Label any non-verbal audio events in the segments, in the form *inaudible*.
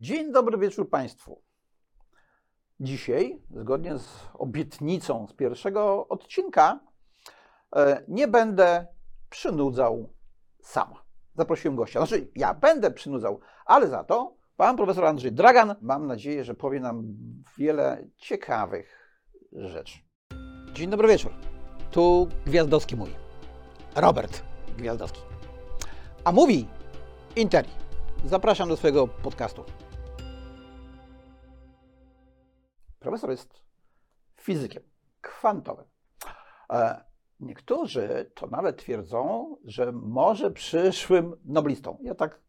Dzień dobry wieczór Państwu. Dzisiaj, zgodnie z obietnicą z pierwszego odcinka, e, nie będę przynudzał sam. Zaprosiłem gościa. Znaczy, ja będę przynudzał, ale za to pan profesor Andrzej Dragan, mam nadzieję, że powie nam wiele ciekawych rzeczy. Dzień dobry wieczór. Tu Gwiazdowski mój. Robert Gwiazdowski. A mówi Interi. Zapraszam do swojego podcastu. Profesor jest fizykiem kwantowym. E, Niektórzy to nawet twierdzą, że może przyszłym noblistą. Ja tak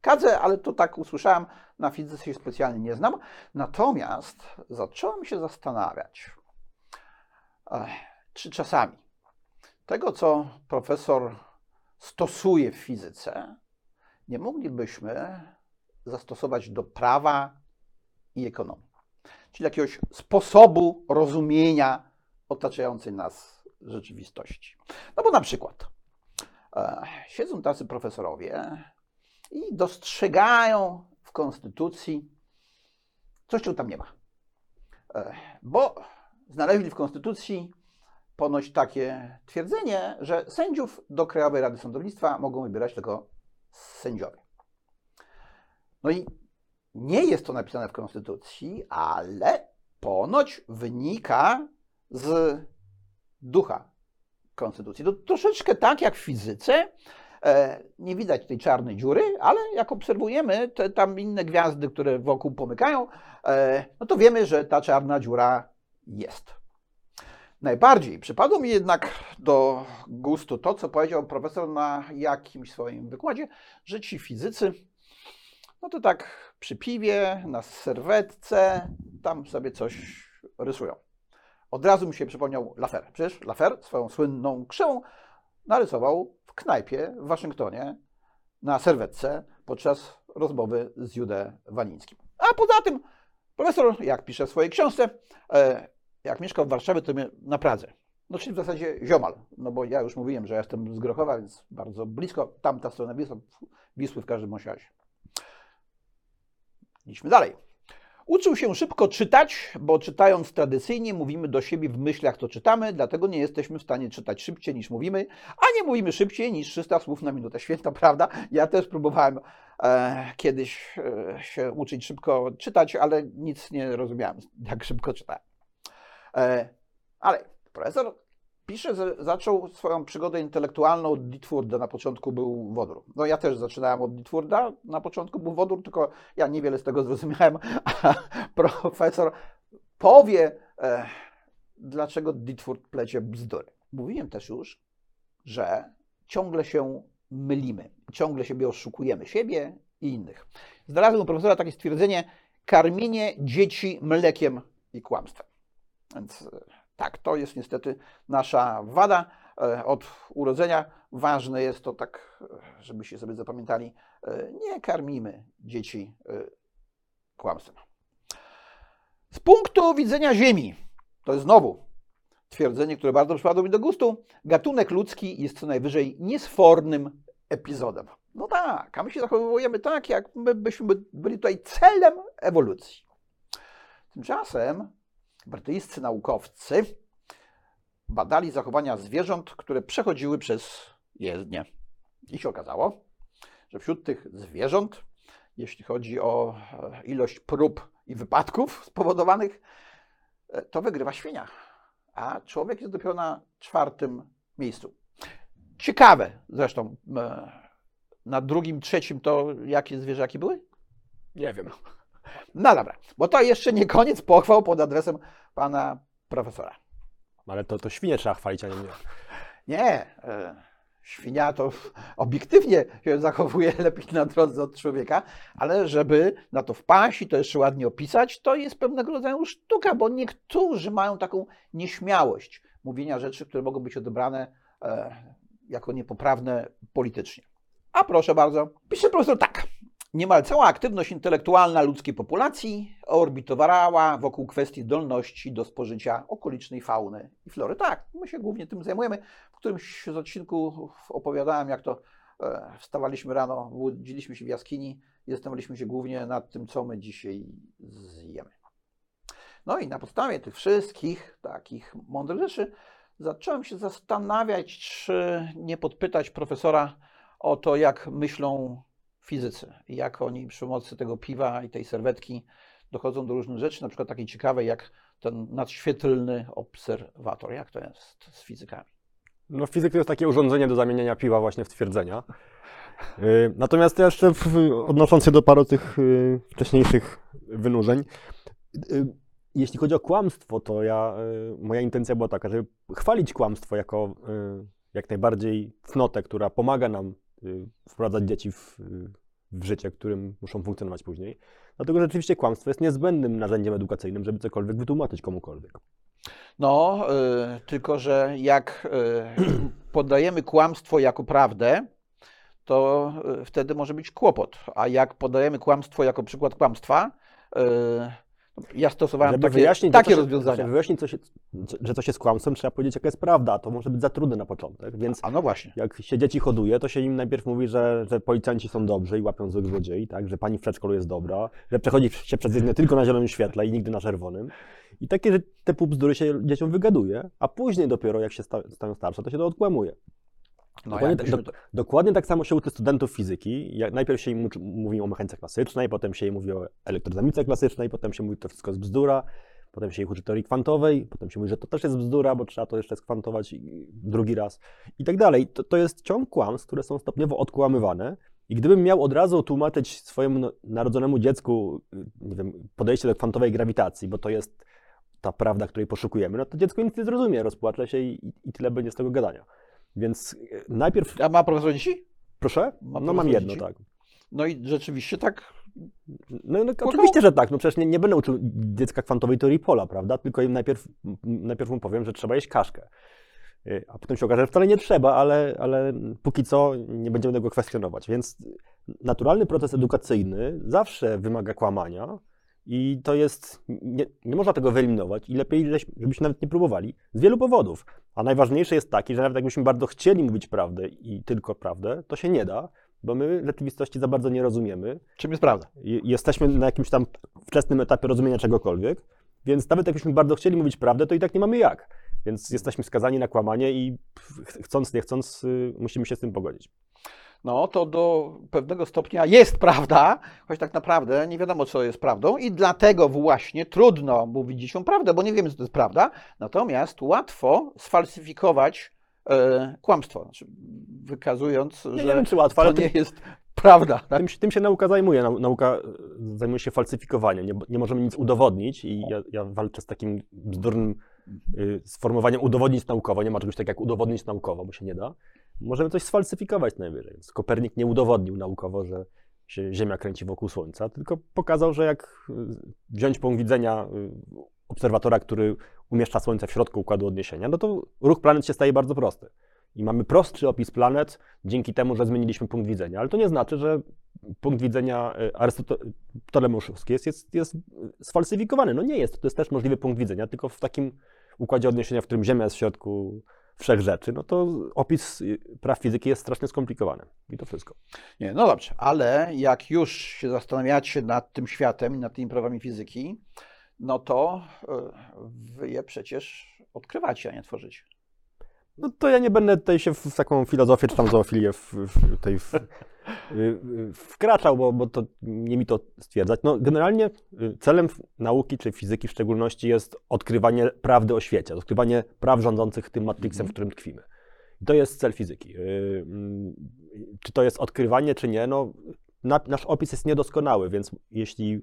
kadzę, ale to tak usłyszałem, na fizyce się specjalnie nie znam. Natomiast zacząłem się zastanawiać, e, czy czasami tego, co profesor stosuje w fizyce, nie moglibyśmy zastosować do prawa i ekonomii czyli jakiegoś sposobu rozumienia otaczającej nas rzeczywistości. No bo na przykład e, siedzą tacy profesorowie i dostrzegają w konstytucji coś, czego tam nie ma. E, bo znaleźli w konstytucji ponoć takie twierdzenie, że sędziów do Krajowej Rady Sądownictwa mogą wybierać tylko sędziowie. No i nie jest to napisane w Konstytucji, ale ponoć wynika z ducha Konstytucji. To troszeczkę tak jak w fizyce. E, nie widać tej czarnej dziury, ale jak obserwujemy te tam inne gwiazdy, które wokół pomykają, e, no to wiemy, że ta czarna dziura jest. Najbardziej przypadło mi jednak do gustu to, co powiedział profesor na jakimś swoim wykładzie, że ci fizycy, no to tak przy piwie, na serwetce, tam sobie coś rysują. Od razu mi się przypomniał Lafer. Przecież Lafer swoją słynną krzywą narysował w knajpie w Waszyngtonie na serwetce podczas rozmowy z Jude Wanińskim. A poza tym profesor, jak pisze w swojej książce, e, jak mieszkał w Warszawie, to na Pradze. No czyli w zasadzie ziomal, no bo ja już mówiłem, że ja jestem z Grochowa, więc bardzo blisko, tamta strona Wisły, Wisły w każdym razie. Idźmy dalej. Uczył się szybko czytać, bo czytając tradycyjnie mówimy do siebie w myślach, to czytamy, dlatego nie jesteśmy w stanie czytać szybciej niż mówimy, a nie mówimy szybciej niż 300 słów na minutę. Święta *laughs* prawda. Ja też próbowałem e, kiedyś e, się uczyć szybko czytać, ale nic nie rozumiałem, jak szybko czytałem. E, ale profesor pisze, że zaczął swoją przygodę intelektualną od Ditfurda. Na początku był wodór. No ja też zaczynałem od Ditfurda. Na początku był wodór, tylko ja niewiele z tego zrozumiałem. *laughs* A profesor powie, e, dlaczego Ditfurd plecie bzdury. Mówiłem też już, że ciągle się mylimy. Ciągle siebie oszukujemy, siebie i innych. Znalazłem u profesora takie stwierdzenie, karmienie dzieci mlekiem i kłamstwem. Więc e, tak, to jest niestety nasza wada. E, od urodzenia ważne jest to tak, e, żebyście sobie zapamiętali, e, nie karmimy dzieci kłamstwem. Z punktu widzenia Ziemi, to jest znowu twierdzenie, które bardzo przypadło mi do gustu, gatunek ludzki jest co najwyżej niesfornym epizodem. No tak, a my się zachowujemy tak, jak my byśmy byli tutaj celem ewolucji. Tymczasem brytyjscy naukowcy badali zachowania zwierząt, które przechodziły przez jezdnię. I się okazało, że wśród tych zwierząt, jeśli chodzi o e, ilość prób i wypadków spowodowanych, e, to wygrywa świnia, a człowiek jest dopiero na czwartym miejscu. Ciekawe zresztą, e, na drugim, trzecim to jakie zwierzaki były? Nie wiem. No dobra, bo to jeszcze nie koniec pochwał pod adresem pana profesora. Ale to, to świnie trzeba chwalić, a nie mnie. Nie, e, świnia to obiektywnie się zachowuje *laughs* lepiej na drodze od człowieka, ale żeby na to wpaść i to jeszcze ładnie opisać, to jest pewnego rodzaju sztuka, bo niektórzy mają taką nieśmiałość mówienia rzeczy, które mogą być odebrane e, jako niepoprawne politycznie. A proszę bardzo, pisze profesor tak. Niemal cała aktywność intelektualna ludzkiej populacji orbitowała wokół kwestii zdolności do spożycia okolicznej fauny i flory. Tak, my się głównie tym zajmujemy. W którymś z odcinków opowiadałem, jak to E, Wstawaliśmy rano, budziliśmy się w jaskini i zastanawialiśmy się głównie nad tym, co my dzisiaj zjemy. No i na podstawie tych wszystkich takich mądrych rzeczy zacząłem się zastanawiać, czy nie podpytać profesora o to, jak myślą fizycy i jak oni przy pomocy tego piwa i tej serwetki dochodzą do różnych rzeczy, na przykład takiej ciekawej jak ten nadświetlny obserwator. Jak to jest z fizykami? No fizyk to jest takie urządzenie do zamieniania piwa właśnie w twierdzenia. Y, Natomiast jeszcze odnosząc się do paru tych y, wcześniejszych wynurzeń, y, jeśli chodzi o kłamstwo, to ja, moja intencja była taka, żeby chwalić kłamstwo jako jak najbardziej cnotę, która pomaga nam wprowadzać dzieci w, w życie, którym muszą funkcjonować później. Dlatego rzeczywiście kłamstwo jest niezbędnym narzędziem edukacyjnym, żeby cokolwiek wytłumaczyć komukolwiek. No, y, tylko że jak y, *clears throat* podajemy kłamstwo jako prawdę, to y, wtedy może być kłopot. A jak podajemy kłamstwo jako przykład kłamstwa, ja stosowałem Żeby takie, wyjaśnić, takie że coś- rozwiązania. Żeby wyjaśnić, co się, że coś jest kłamstwem, trzeba powiedzieć, jaka jest prawda, to może być za trudne na początek. Więc A no właśnie. jak się dzieci hoduje, to się im najpierw mówi, że, że policjanci są dobrzy i łapią złych złodziei, tak? że pani w przedszkolu jest dobra, że przechodzi się przez jezdnię tylko na zielonym świetle i nigdy na czerwonym. I takie że te pół bzdury się dzieciom wygaduje, a później dopiero jak się sta, stają starsze, to się to odkłamuje. No, Dokładnie, jakbyśmy do, dokładnie tak samo się uczy studentów fizyki. Jak najpierw się im uczy, mówi o mechanice klasycznej, potem się im mówi o elektrodynamice klasycznej, potem się mówi, że to wszystko jest bzdura, potem się ich uczy teorii kwantowej, potem się mówi, że to też jest bzdura, bo trzeba to jeszcze skwantować drugi raz i tak dalej. To, to jest ciąg kłamstw, które są stopniowo odkłamywane. I gdybym miał od razu tłumaczyć swojemu no- narodzonemu dziecku, y, nie wiem, podejście do kwantowej grawitacji, bo to jest ta prawda, której poszukujemy, no to dziecko nic nie zrozumie, rozpłacze się i- i tyle będzie z tego gadania. Więc y, najpierw A ma profesor dzieci? Proszę? Ma no mam jedno, dzieci? tak. No i rzeczywiście tak. No, no oczywiście, że tak. No przecież nie, nie będę uczył dziecka kwantowej teorii pola, prawda? Tylko im najpierw, najpierw mu powiem, że trzeba jeść kaszkę. Y, A potem się okaże, że wcale nie trzeba, ale, ale póki co nie będziemy tego kwestionować. Więc naturalny proces edukacyjny zawsze wymaga kłamania i to jest, nie, nie można tego wyeliminować i lepiej, żebyśmy nawet nie próbowali z wielu powodów. A najważniejszy jest taki, że nawet jakbyśmy bardzo chcieli mówić prawdę i tylko prawdę, to się nie da, bo my rzeczywistości za bardzo nie rozumiemy. Czym jest prawda? I- Jesteśmy na jakimś tam wczesnym etapie rozumienia czegokolwiek, więc nawet jakbyśmy bardzo chcieli mówić prawdę, to i tak nie mamy jak. Więc jesteśmy skazani na kłamanie i ch- chcąc, nie chcąc, y, musimy się z tym pogodzić. No to do pewnego stopnia jest prawda, choć tak naprawdę nie wiadomo, co jest prawdą, i dlatego właśnie trudno mówić dzieciom prawdę, bo nie wiemy, co to jest prawda. Natomiast łatwo sfalsyfikować e, kłamstwo, znaczy wykazując, Nie, że nie wiem, czy łatwo, to nie jest prawda. Tak? tym, się- tym się nauka zajmuje. Nau- Nauka y, zajmuje się falsyfikowaniem. Nie, nie możemy nic udowodnić i ja, ja walczę z takim bzdurnym y, sformułowaniem udowodnić naukowo. Nie ma czegoś takiego jak udowodnić naukowo, bo się nie da. Możemy coś sfalsyfikować najwyżej. Więc Kopernik nie udowodnił naukowo, że się Ziemia kręci wokół Słońca, tylko pokazał, że jak y, wziąć punkt widzenia y, obserwatora, który umieszcza Słońce w środku układu odniesienia, no to ruch planet się staje bardzo prosty. I mamy prostszy opis planet dzięki temu, że zmieniliśmy punkt widzenia. Ale to nie znaczy, że punkt widzenia y, arystoteleuszowski jest, jest, jest sfalsyfikowany. No nie jest. To jest też możliwy punkt widzenia, tylko w takim układzie odniesienia, w którym Ziemia jest w środku wszech rzeczy, no to opis praw fizyki jest strasznie skomplikowany. I to wszystko. Nie, no dobrze, ale jak już się zastanawiacie nad tym światem i nad tymi prawami fizyki, no to e, wy je przecież odkrywacie, a nie tworzycie. No to ja nie będę tutaj się w, w taką filozofię czy tam zoofilię w, w, tej w, wkraczał, bo, bo to nie mi to stwierdzać. No generalnie y, celem nauki czy fizyki w szczególności jest odkrywanie prawdy o świecie, odkrywanie praw rządzących tym matrixem, w którym tkwimy. I to jest cel fizyki. Y, Czy to jest odkrywanie, czy nie, no na, nasz opis jest niedoskonały, więc jeśli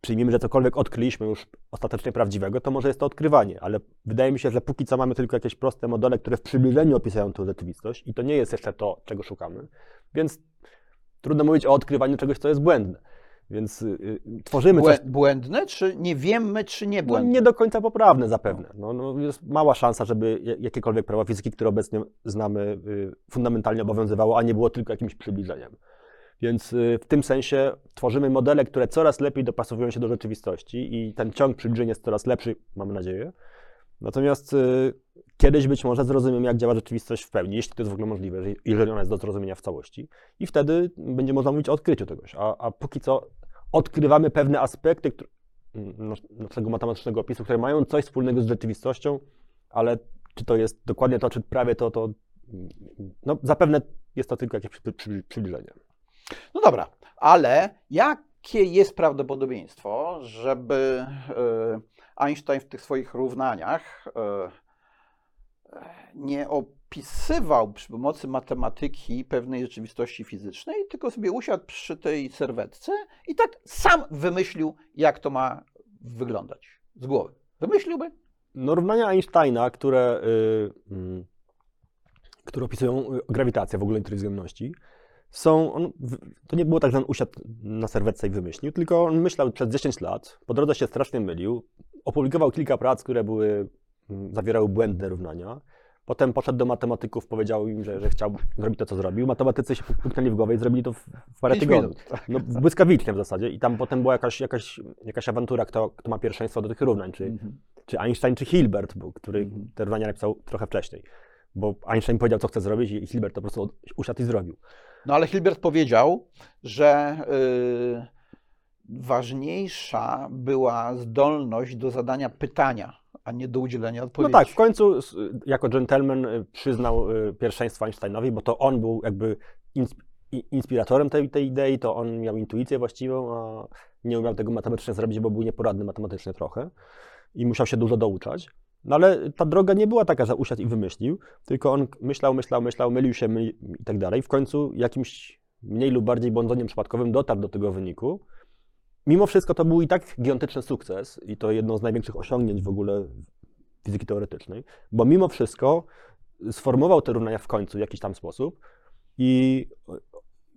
przyjmiemy, że cokolwiek odkryliśmy już ostatecznie prawdziwego, to może jest to odkrywanie, ale wydaje mi się, że póki co mamy tylko jakieś proste modele, które w przybliżeniu opisują tę rzeczywistość i to nie jest jeszcze to, czego szukamy, więc trudno mówić o odkrywaniu czegoś, co jest błędne. Więc y, y, tworzymy coś, Błę- Błędne, czy nie wiemy, czy nie no, błędne? nie do końca poprawne zapewne. No, no, jest mała szansa, żeby ja- jakiekolwiek prawo fizyki, które obecnie znamy, y, fundamentalnie obowiązywało, a nie było tylko jakimś przybliżeniem. Więc y, w tym sensie tworzymy modele, które coraz lepiej dopasowują się do rzeczywistości i ten ciąg przybliżeń jest coraz lepszy, mamy nadzieję. Natomiast y, kiedyś być może zrozumiemy, jak działa rzeczywistość w pełni, jeśli to jest w ogóle możliwe, jeżeli- ona jest do zrozumienia w całości. I wtedy będzie można mówić o odkryciu czegoś. A, a póki co odkrywamy pewne aspekty które, nasz- naszego matematycznego opisu, które mają coś wspólnego z rzeczywistością, ale czy to jest dokładnie to, czy prawie to, to no, zapewne jest to tylko jakieś przy, przy, przybliżenie. No dobra, ale jakie jest prawdopodobieństwo, żeby e, Einstein w tych swoich równaniach e, nie opisywał przy pomocy matematyki pewnej rzeczywistości fizycznej, tylko sobie usiadł przy tej serwetce i tak sam wymyślił, jak to ma wyglądać z głowy. Wymyśliłby? No, równania Einsteina, które, y, mm, które opisują y, grawitację, w ogóle teorię względności, są. On, to nie było tak, że on usiadł na serwetce i wymyślił, tylko on myślał przez 10 lat, po drodze się strasznie mylił, opublikował kilka prac, które były, mm, zawierały błędne równania. Potem poszedł do matematyków, powiedział im, że, że chciał zrobić to, co zrobił. Matematycy się puknęli w głowę i zrobili to w, w parę tygodni. tak. No, błyskawicznie w zasadzie. I tam potem była jakaś, jakaś, jakaś awantura, kto, kto ma pierwszeństwo do tych równań, czy, Mhm. czy Einstein, czy Hilbert, był, który Mhm. te równania napisał trochę wcześniej. Bo Einstein powiedział, co chce zrobić i Hilbert to po prostu usiadł i zrobił. No ale Hilbert powiedział, że y, ważniejsza była zdolność do zadania pytania, a nie do udzielenia No odpowiedzi. tak, w końcu jako dżentelmen y, przyznał y, pierwszeństwo Einsteinowi, bo to on był jakby inspiratorem tej, tej idei, to on miał intuicję właściwą, a nie umiał tego matematycznie zrobić, bo był nieporadny matematycznie trochę i musiał się dużo douczać. No ale ta droga nie była taka, że usiadł i wymyślił, tylko on myślał, myślał, myślał, mylił się myli, i tak dalej. W końcu jakimś mniej lub bardziej błądzeniem przypadkowym dotarł do tego wyniku. Mimo wszystko to był i tak gigantyczny sukces i to jedno z największych osiągnięć w ogóle fizyki teoretycznej, bo mimo wszystko sformułował te równania w końcu w jakiś tam sposób i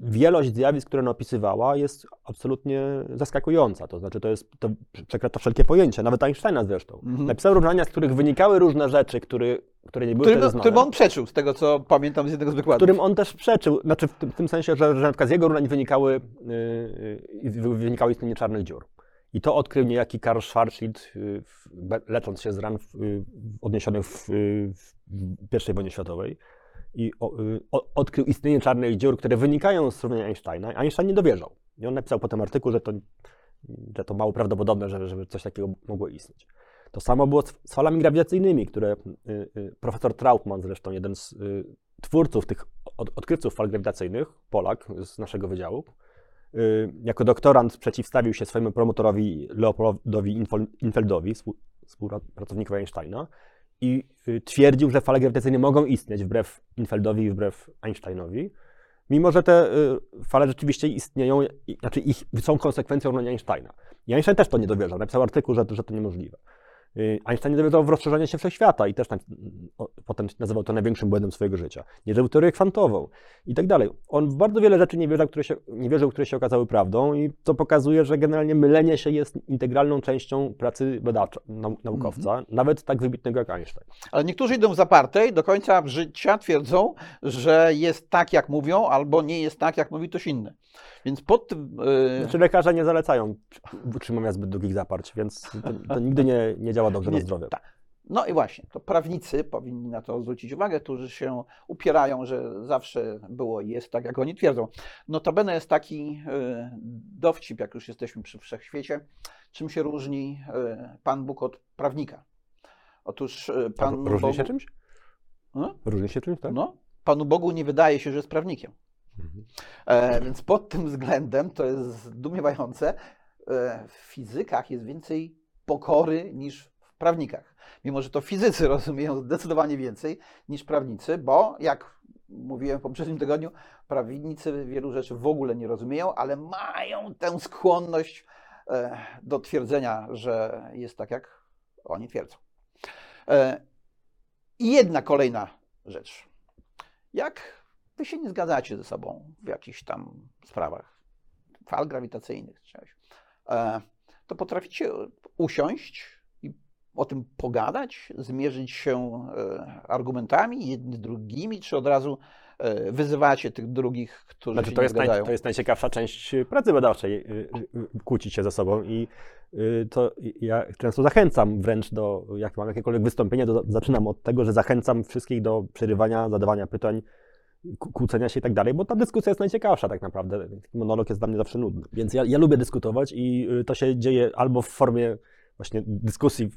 wielość zjawisk, które ona opisywała, jest absolutnie zaskakująca. To znaczy, to jest, to przekracza wszelkie pojęcia, nawet Einsteina zresztą. Mhm. Napisał równania, z których wynikały różne rzeczy, które, które nie były Którym, wtedy znane, którym on przeczył, z tego co pamiętam z jednego z wykładów. którym on też przeczył, znaczy w tym, w tym sensie, że, że na przykład z jego równania wynikały, yy, wynikały istnienie czarnych dziur. I to odkrył niejaki Karl Schwarzschild, yy, w- be- lecząc się z ran w, yy, odniesionych w, yy, w I wojnie światowej. I yy, o, odkrył istnienie czarnych dziur, które wynikają z równania Einsteina. Einstein nie dowierzał. I on napisał potem artykuł, że to, że to mało prawdopodobne, żeby, żeby coś takiego mogło istnieć. To samo było z, z falami grawitacyjnymi, które y, y, profesor Trautmann, zresztą jeden z y, twórców tych od, odkrywców fal grawitacyjnych, Polak z naszego wydziału, y, jako doktorant przeciwstawił się swojemu promotorowi Leopoldowi Infeldowi, współ- współpracownikowi Einsteina, i y, twierdził, że fale grawitacyjne mogą istnieć wbrew Infeldowi i wbrew Einsteinowi, mimo że te y, fale rzeczywiście istnieją, znaczy ich są konsekwencją równania Einsteina. I Einstein też to nie dowierzał, napisał artykuł, że, że to niemożliwe. Y, Einstein nie dowierzał w rozszerzenie się wszechświata i też tam, o, potem nazywał to największym błędem swojego życia. Nie wierzył w teorię kwantową i tak dalej. On w bardzo wiele rzeczy nie wierzył, które się, nie wierzył, które się okazały prawdą i to pokazuje, że generalnie mylenie się jest integralną częścią pracy badacza, nau, naukowca, nawet tak wybitnego jak Einstein. Ale niektórzy idą w zapartej, do końca życia twierdzą, że jest tak, jak mówią, albo nie jest tak, jak mówi ktoś inny. Więc pod tym. y, Znaczy lekarze nie zalecają utrzymania zbyt długich zaparć, więc to, to nigdy nie, nie działa dobrze na zdrowie. tak. No i właśnie, to prawnicy powinni na to zwrócić uwagę, którzy się upierają, że zawsze było i jest tak, jak oni twierdzą. Notabene jest taki y, dowcip, jak już jesteśmy przy wszechświecie, czym się różni y, Pan Bóg od prawnika. Otóż y, Pan Różni Bogu, się czymś? No, Różni się czymś, tak? no, Panu Bogu nie wydaje się, że jest prawnikiem. Mhm. E, więc pod tym względem to jest zdumiewające. E, w fizykach jest więcej pokory niż prawnikach. Mimo, że to fizycy *laughs* rozumieją zdecydowanie więcej niż prawnicy, bo jak mówiłem w poprzednim tygodniu, prawnicy wielu rzeczy w ogóle nie rozumieją, ale mają tę skłonność e, do twierdzenia, że jest tak, jak oni twierdzą. E, I jedna kolejna rzecz. Jak wy się nie zgadzacie ze sobą w jakichś tam sprawach fal grawitacyjnych, czy czegoś, e, to potraficie usiąść o tym pogadać, zmierzyć się e, argumentami jedni drugimi, czy od razu e, wyzywacie tych drugich, którzy Znaczy, się to, nie jest naj, to jest najciekawsza część pracy badawczej, kłócić się ze sobą i to ja często zachęcam wręcz do, jak mam jakiekolwiek wystąpienie, to zaczynam od tego, że zachęcam wszystkich do przerywania, zadawania pytań, kłócenia się i tak dalej, bo ta dyskusja jest najciekawsza tak naprawdę. Monolog jest dla mnie zawsze nudny. Więc ja, ja lubię dyskutować i to się dzieje albo w formie właśnie dyskusji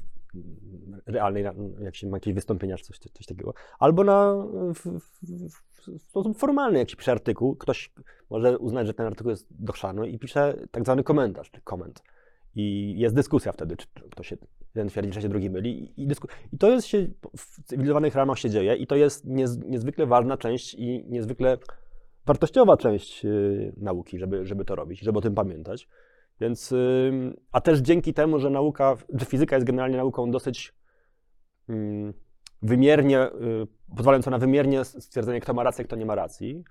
realnej, jak się ma jakieś wystąpienia czy coś, coś takiego, albo na, w, w, w sposób formalny, jak się pisze artykuł, ktoś może uznać, że ten artykuł jest dochrzany i pisze tak zwany komentarz, czy koment. I jest dyskusja wtedy, czy ktoś się, jeden twierdzi, że się drugi myli. I, i, dysku... I to jest się w cywilizowanych ramach się dzieje i to jest niez, niezwykle ważna część i niezwykle wartościowa część y, nauki, żeby, żeby to robić, żeby o tym pamiętać. Więc, a też dzięki temu, że nauka, że fizyka jest generalnie nauką dosyć ym, wymiernie, y, pozwalająca na wymiernie stwierdzenie, kto ma rację, kto nie ma racji,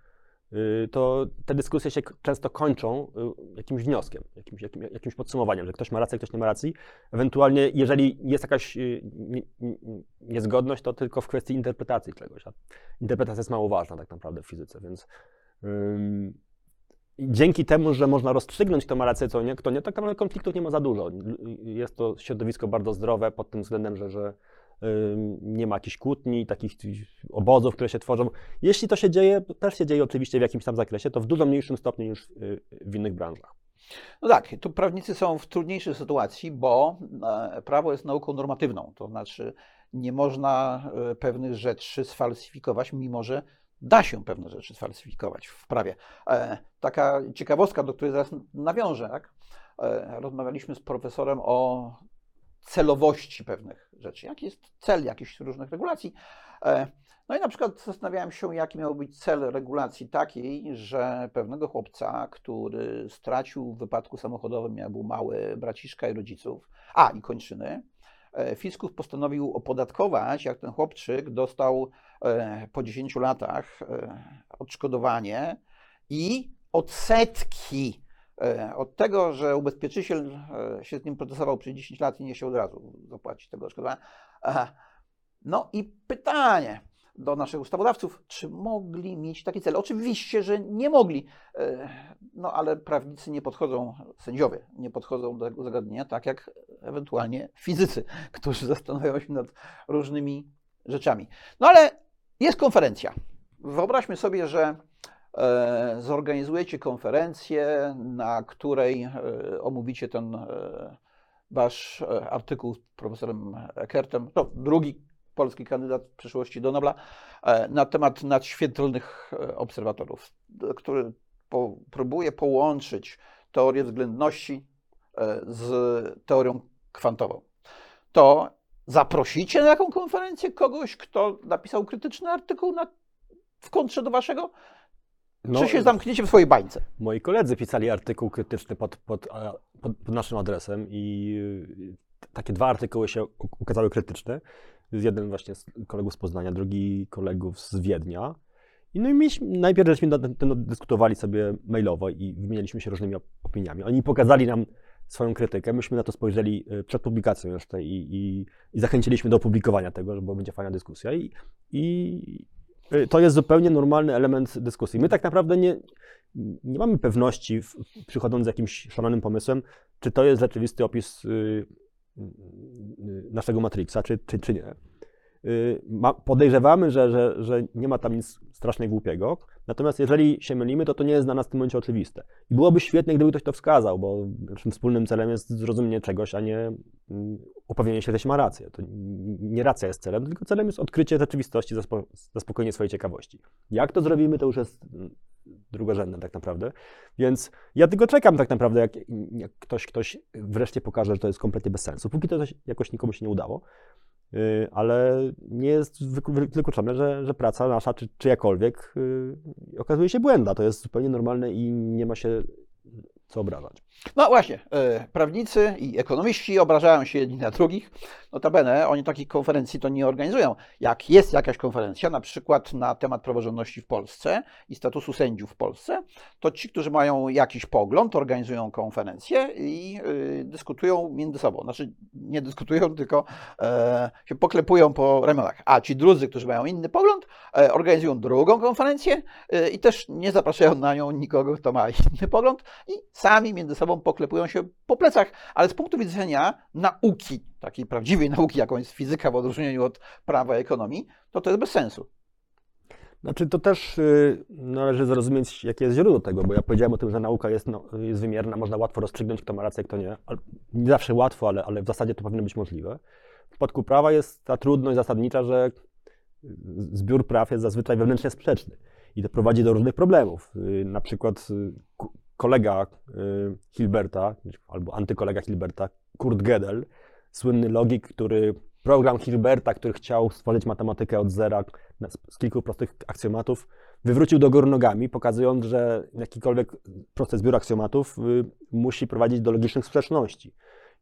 y, to te dyskusje się często kończą y, jakimś wnioskiem, jakimś, jakim, jakimś podsumowaniem, że ktoś ma rację, ktoś nie ma racji. Ewentualnie, jeżeli jest jakaś nie- nie- niezgodność, to tylko w kwestii interpretacji czegoś. A interpretacja jest mało ważna tak naprawdę w fizyce, więc dzięki temu, że można rozstrzygnąć, kto ma rację, co nie, kto nie, tak naprawdę konfliktów nie ma za dużo. Jest to środowisko bardzo zdrowe pod tym względem, że, że nie ma jakichś kłótni, takich obozów, które się tworzą. Jeśli to się dzieje, też się dzieje oczywiście w jakimś tam zakresie, to w dużo mniejszym stopniu niż w innych branżach. No tak, tu prawnicy są w trudniejszej sytuacji, bo e, prawo jest nauką normatywną, to znaczy nie można e, pewnych rzeczy sfalsyfikować, mimo że da się pewne rzeczy sfalsyfikować w prawie. E, Taka ciekawostka, do której zaraz nawiążę, tak? E, Rozmawialiśmy z profesorem o celowości pewnych rzeczy. Jaki jest cel jakichś różnych regulacji? E, No i na przykład zastanawiałem się, jaki miał być cel regulacji takiej, że pewnego chłopca, który stracił w wypadku samochodowym, miał był mały braciszka i rodziców, a i kończyny, Fiskus postanowił opodatkować, jak ten chłopczyk dostał e, po 10 latach e, odszkodowanie i odsetki. E, od tego, że ubezpieczyciel e, się z nim procesował przez 10 lat i nie chciał od razu zapłacić tego odszkodowania. E, No i pytanie do naszych ustawodawców, czy mogli mieć taki cel? Oczywiście, że nie mogli, E, no ale prawnicy nie podchodzą, sędziowie nie podchodzą do tego zagadnienia tak jak ewentualnie fizycy, *laughs* którzy zastanawiają się nad różnymi rzeczami. No ale jest konferencja. Wyobraźmy sobie, że e, zorganizujecie konferencję, na której e, omówicie ten wasz artykuł z profesorem Eckertem, no, drugi polski kandydat w przyszłości do Nobla, e, na temat nadświetlnych e, obserwatorów, który po, próbuje połączyć teorię względności e, z teorią kwantową. To zaprosicie na taką konferencję kogoś, kto napisał krytyczny artykuł na, w kontrze do waszego? No, Czy się zamkniecie w swojej bańce? Moi koledzy pisali artykuł krytyczny pod, pod, pod, pod naszym adresem i y, takie dwa artykuły się ukazały krytyczne. Jeden właśnie z kolegów z Poznania, drugi kolegów z Wiednia. I no i mieliśmy, najpierw żeśmy na ten, ten dyskutowali sobie mailowo i wymienialiśmy się różnymi op- opiniami. Oni pokazali nam swoją krytykę, myśmy na to spojrzeli y, przed publikacją jeszcze i, i, i zachęciliśmy do opublikowania tego, bo będzie fajna dyskusja. I, i y, to jest zupełnie normalny element dyskusji. My tak naprawdę nie, nie mamy pewności, w- przychodząc z jakimś szalonym pomysłem, czy to jest rzeczywisty opis y, naszego Matrixa, czy, czy, czy nie. Y, podejrzewamy, że, że, że nie ma tam nic strasznie głupiego, natomiast jeżeli się mylimy, to to nie jest dla nas w tym momencie oczywiste. I byłoby świetnie, gdyby ktoś to wskazał, bo naszym wspólnym celem jest zrozumienie czegoś, a nie mm, upewnienie się, że się ma rację. To nie racja jest celem, tylko celem jest odkrycie rzeczywistości, zaspo, zaspokojenie swojej ciekawości. Jak to zrobimy, to już jest drugorzędne tak naprawdę. Więc ja tylko czekam tak naprawdę, jak, jak ktoś, ktoś wreszcie pokaże, że to jest kompletnie bez sensu. Póki to jakoś nikomu się nie udało, Yy, ale nie jest wyklu- wykluczone, że, że praca nasza, czy czyjakolwiek, yy, okazuje się błędna. To jest zupełnie normalne i nie ma się co obrażać. No właśnie, e, prawnicy i ekonomiści obrażają się jedni na drugich. Notabene oni takich konferencji to nie organizują. Jak jest jakaś konferencja, na przykład na temat praworządności w Polsce i statusu sędziów w Polsce, to ci, którzy mają jakiś pogląd, organizują konferencję i y, dyskutują między sobą. Znaczy nie dyskutują, *laughs* tylko e, się poklepują po ramionach. A ci drudzy, którzy mają inny pogląd, e, organizują drugą konferencję e, i też nie zapraszają na nią nikogo, kto ma inny pogląd i sami między sobą poklepują się po plecach, ale z punktu widzenia nauki, takiej prawdziwej nauki, jaką jest fizyka w odróżnieniu od prawa ekonomii, to to jest bez sensu. Znaczy to też y, należy zrozumieć, jakie jest źródło tego, bo ja powiedziałem o tym, że nauka jest, no, jest wymierna, można łatwo rozstrzygnąć, kto ma rację, kto nie. Nie zawsze łatwo, ale, ale w zasadzie to powinno być możliwe. W przypadku prawa jest ta trudność zasadnicza, że zbiór praw jest zazwyczaj wewnętrznie sprzeczny i to prowadzi do różnych problemów. Y, na przykład y, kolega Hilberta, albo antykolega Hilberta, Kurt Gödel, słynny logik, który program Hilberta, który chciał stworzyć matematykę od zera z kilku prostych aksjomatów, wywrócił do góry nogami, pokazując, że jakikolwiek prosty zbiór aksjomatów y, musi prowadzić do logicznych sprzeczności.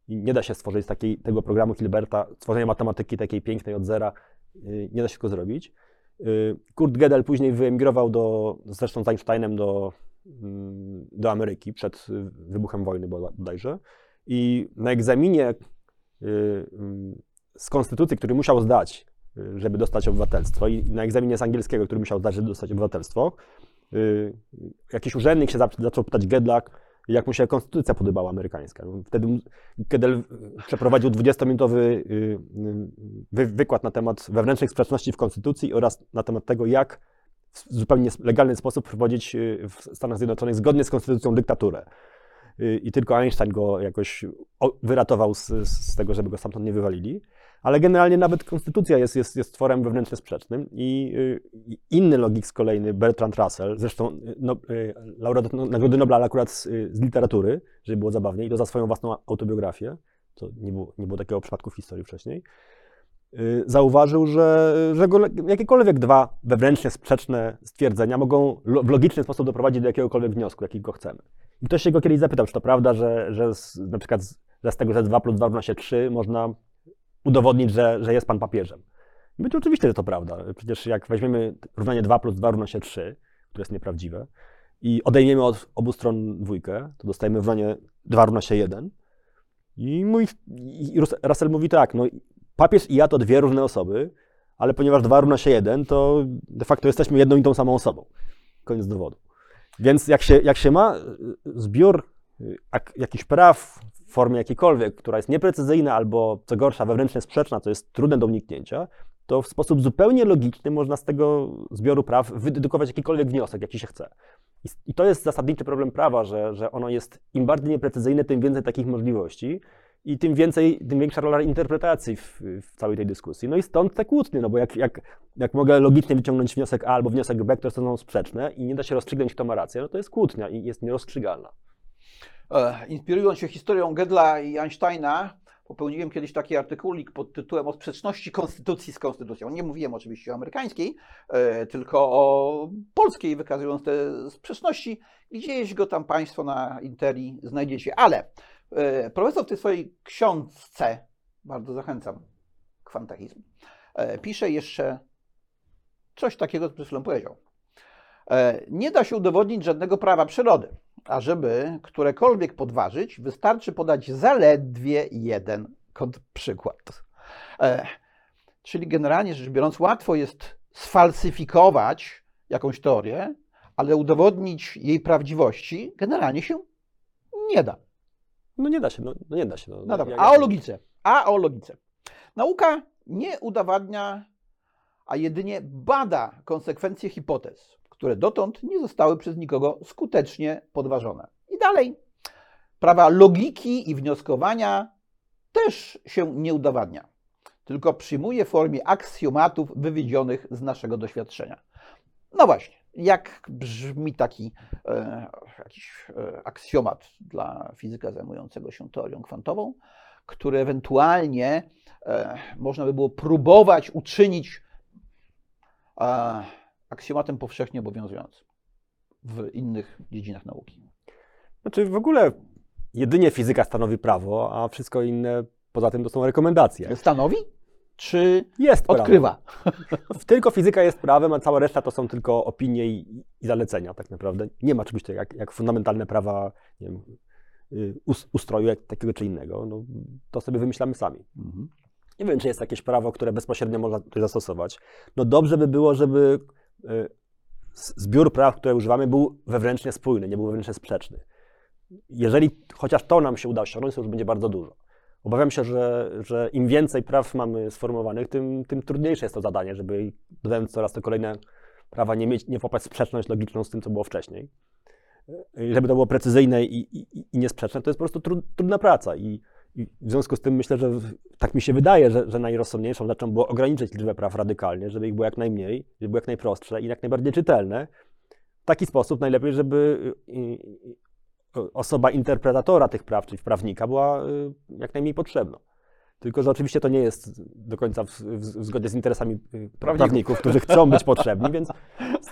I nie da się stworzyć takiej, tego programu Hilberta, stworzenia matematyki takiej pięknej od zera, y, nie da się tego zrobić. Y, Kurt Gödel później wyemigrował do, zresztą z Einsteinem do, do Ameryki przed wybuchem wojny bodajże. I na egzaminie z konstytucji, który musiał zdać, y, żeby dostać obywatelstwo, i na egzaminie z angielskiego, który musiał zdać, żeby dostać obywatelstwo, y, jakiś urzędnik się zaczął pytać Gedlak, jak mu się konstytucja podobała amerykańska. No, wtedy Gedel przeprowadził 20-minutowy y, wykład na temat wewnętrznych sprzeczności w konstytucji oraz na temat tego, jak w zupełnie legalny sposób prowadzić w Stanach Zjednoczonych zgodnie z konstytucją dyktaturę i tylko Einstein go jakoś wyratował z, z tego, żeby go stamtąd nie wywalili. Ale generalnie nawet konstytucja jest, jest, jest tworem wewnętrznie sprzecznym i, i inny logik z kolejny, Bertrand Russell, zresztą y, no, y, laureat Nagrody Nobla akurat z, z, literatury, żeby było zabawniej, i to za swoją własną autobiografię, to nie było, nie było takiego przypadku w historii wcześniej, y, zauważył, że, że jakiekolwiek dwa wewnętrznie sprzeczne stwierdzenia mogą w logiczny sposób doprowadzić do jakiegokolwiek wniosku, jakiego chcemy. I ktoś się go kiedyś zapytał, czy to prawda, że, że z, na przykład z, że z tego, że 2 plus 2 równa się 3, można udowodnić, że, że jest pan papieżem. Być oczywiście, że to prawda. Przecież jak weźmiemy równanie 2 plus 2 równa się 3, które jest nieprawdziwe, i odejmiemy od obu stron dwójkę, to dostajemy równanie 2 równa się 1. I, mój, I Russell mówi tak, no papież i ja to dwie różne osoby, ale ponieważ 2 równa się 1, to de facto jesteśmy jedną i tą samą osobą. Koniec dowodu. Więc jak się, jak się ma zbiór jak, jakichś praw w formie jakiejkolwiek, która jest nieprecyzyjna albo co gorsza wewnętrznie sprzeczna, co jest trudne do uniknięcia, to w sposób zupełnie logiczny można z tego zbioru praw wydedukować jakikolwiek wniosek, jaki się chce. I, to jest zasadniczy problem prawa, że, że ono jest im bardziej nieprecyzyjne, tym więcej takich możliwości i tym więcej, tym większa rola interpretacji w, w, całej tej dyskusji. No i stąd te kłótnie, no bo jak, jak, jak mogę logicznie wyciągnąć wniosek A albo wniosek B, które są sprzeczne i nie da się rozstrzygnąć, kto ma rację, no to jest kłótnia i jest nierozstrzygalna. E, inspirując się historią Gedla i Einsteina, popełniłem kiedyś taki artykulik pod tytułem o sprzeczności konstytucji z konstytucją. Nie mówiłem oczywiście o amerykańskiej, e, tylko o polskiej, wykazując te sprzeczności. Gdzieś go tam Państwo na Interi znajdziecie. Ale profesor w tej swojej książce, bardzo zachęcam, kwantachizm, pisze jeszcze coś takiego, co przed chwilą powiedział. Nie da się udowodnić żadnego prawa przyrody. A żeby którekolwiek podważyć, wystarczy podać zaledwie jeden przykład. E, czyli generalnie rzecz biorąc, łatwo jest sfalsyfikować jakąś teorię, ale udowodnić jej prawdziwości generalnie się nie da. No nie da się, no, no nie da się. No, no dobra. A o logice. A o logice. Nauka nie udowadnia, a jedynie bada konsekwencje hipotez które dotąd nie zostały przez nikogo skutecznie podważone. I dalej, prawa logiki i wnioskowania też się nie udowadnia, tylko przyjmuje w formie aksjomatów wywiedzionych z naszego doświadczenia. No właśnie, jak brzmi taki e, jakiś e, aksjomat dla fizyka zajmującego się teorią kwantową, który ewentualnie e, można by było próbować uczynić e, aksjomatem powszechnie obowiązującym w innych dziedzinach nauki. Znaczy w ogóle jedynie fizyka stanowi prawo, a wszystko inne poza tym to są rekomendacje. Stanowi? Czy jest odkrywa? *laughs* tylko fizyka jest prawem, a cała reszta to są tylko opinie i, i zalecenia tak naprawdę. Nie ma czegoś takiego jak, jak fundamentalne prawa wiem, y, us- ustroju jak, takiego czy innego, no, to sobie wymyślamy sami. Mhm. Nie wiem, czy jest jakieś prawo, które bezpośrednio można tutaj zastosować. No dobrze by było, żeby y, zbiór praw, które używamy, był wewnętrznie spójny, nie był wewnętrznie sprzeczny. Jeżeli chociaż to nam się uda osiągnąć, to już będzie bardzo dużo. Obawiam się, że, że im więcej praw mamy sformułowanych, tym, tym trudniejsze jest to zadanie, żeby dodając coraz to kolejne prawa nie, mieć, nie włapać sprzeczność logiczną z tym, co było wcześniej. Y, Żeby to było precyzyjne i, i, i niesprzeczne, to jest po prostu tru, trudna praca. I, I w związku z tym myślę, że w- tak mi się wydaje, że, że najrozsądniejszą rzeczą było ograniczyć liczbę praw radykalnie, żeby ich było jak najmniej, żeby były jak najprostsze i jak najbardziej czytelne. W taki sposób najlepiej, żeby y, y, osoba interpretatora tych praw, czyli prawnika, była y, jak najmniej potrzebna. Tylko, że oczywiście to nie jest do końca w, w, w zgodzie z interesami y, prawników, którzy chcą być potrzebni, więc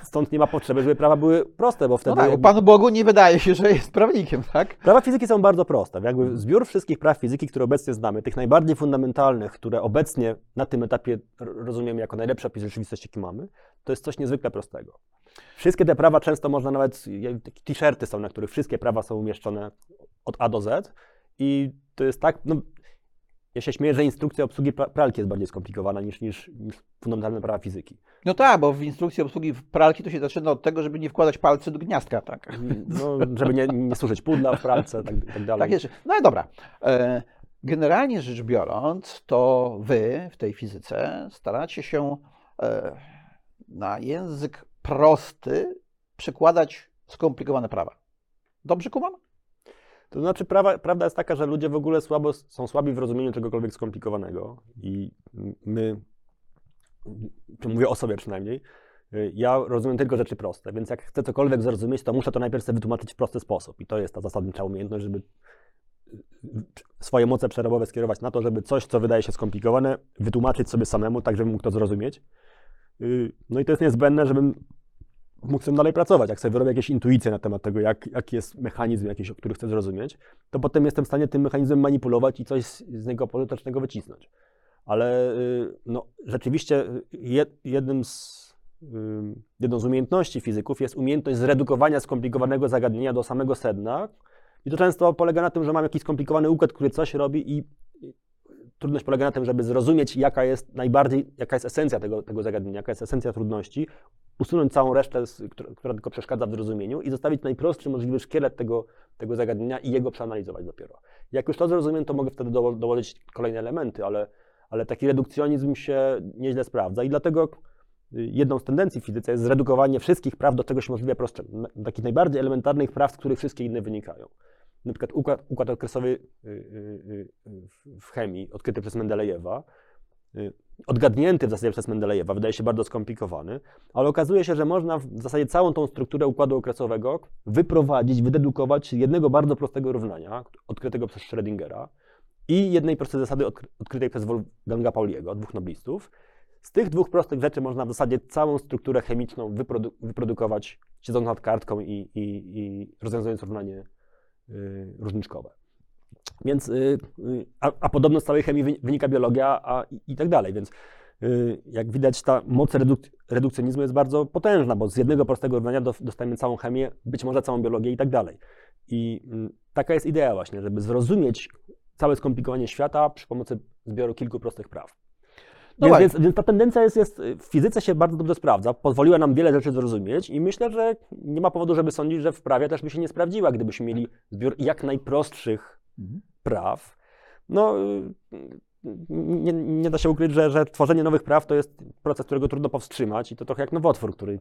stąd nie ma potrzeby, żeby prawa były proste, bo No wtedy tak, bo jakby- Panu Bogu nie wydaje się, że jest prawnikiem, tak? Prawa fizyki są bardzo proste. Jakby zbiór wszystkich praw fizyki, które obecnie znamy, tych najbardziej fundamentalnych, które obecnie na tym etapie rozumiemy jako najlepszy opis rzeczywistości, jaki mamy, to jest coś niezwykle prostego. Wszystkie te prawa często można nawet, t-shirty są, na których wszystkie prawa są umieszczone od A do Z i to jest tak, no, ja się śmieję, że instrukcja obsługi pra- pralki jest bardziej skomplikowana niż, niż, niż fundamentalne prawa fizyki. No tak, bo w instrukcji obsługi pralki to się zaczyna od tego, żeby nie wkładać palcy do gniazdka, tak? No, żeby nie, nie służyć pudla w pralce tak, i tak dalej. Tak jest. No i dobra. E, Generalnie rzecz biorąc, to wy w tej fizyce staracie się e, na język prosty przekładać skomplikowane prawa. Dobrze kumam? To znaczy, prawa, prawda jest taka, że ludzie w ogóle słabo, są słabi w rozumieniu czegokolwiek skomplikowanego i my, mówię o sobie przynajmniej, ja rozumiem tylko rzeczy proste, więc jak chcę cokolwiek zrozumieć, to muszę to najpierw sobie wytłumaczyć w prosty sposób i to jest ta zasadnicza umiejętność, żeby swoje moce przerobowe skierować na to, żeby coś, co wydaje się skomplikowane, wytłumaczyć sobie samemu, tak żebym mógł to zrozumieć. Y, No i to jest niezbędne, żebym mógł z tym dalej pracować. Jak sobie wyrobię jakieś intuicje na temat tego, jak, jaki jest mechanizm jakiś, który chcę zrozumieć, to potem jestem w stanie tym mechanizmem manipulować i coś z, niego pożytecznego wycisnąć. Ale y, no, rzeczywiście y, je, jednym z, jedną z umiejętności fizyków jest umiejętność zredukowania skomplikowanego zagadnienia do samego sedna. I to często polega na tym, że mam jakiś skomplikowany układ, który coś robi i trudność polega na tym, żeby zrozumieć, jaka jest najbardziej, jaka jest esencja tego, tego zagadnienia, jaka jest esencja trudności, usunąć całą resztę, która, która tylko przeszkadza w zrozumieniu i zostawić najprostszy możliwy szkielet tego, tego zagadnienia i jego przeanalizować dopiero. Jak już to zrozumiem, to mogę wtedy doło- dołożyć kolejne elementy, ale, ale taki redukcjonizm się nieźle sprawdza i dlatego y, jedną z tendencji w fizyce jest zredukowanie wszystkich praw do czegoś możliwie prostszego, takich najbardziej elementarnych praw, z których wszystkie inne wynikają. Na przykład układ, układ okresowy y, y, y, w- chemii, odkryty przez Mendelejewa, odgadnięty w zasadzie przez Mendelejewa, wydaje się bardzo skomplikowany, ale okazuje się, że można w zasadzie całą tą strukturę układu okresowego wyprowadzić, wydedukować jednego bardzo prostego równania, odkrytego przez Schrödingera i jednej prostej zasady odkry- odkrytej przez Wolfganga Pauliego, dwóch noblistów. Z tych dwóch prostych rzeczy można w zasadzie całą strukturę chemiczną wyprodu- wyprodukować, siedząc nad kartką i, i, i rozwiązując równanie różniczkowe. Więc, y, y, a, a podobno z całej chemii wy- wynika biologia a, i, i tak dalej. Więc y, jak widać, ta moc reduk- redukcjonizmu jest bardzo potężna, bo z jednego prostego równania do, dostajemy całą chemię, być może całą biologię i tak dalej. I mm, taka jest idea właśnie, żeby zrozumieć całe skomplikowanie świata przy pomocy zbioru kilku prostych praw. No Więc, więc, więc ta tendencja jest, jest, w fizyce się bardzo dobrze sprawdza, pozwoliła nam wiele rzeczy zrozumieć i myślę, że nie ma powodu, żeby sądzić, że w prawie też by się nie sprawdziła, gdybyśmy mieli zbiór jak najprostszych praw. No, nie, nie da się ukryć, że, że tworzenie nowych praw to jest proces, którego trudno powstrzymać i to trochę jak nowotwór, który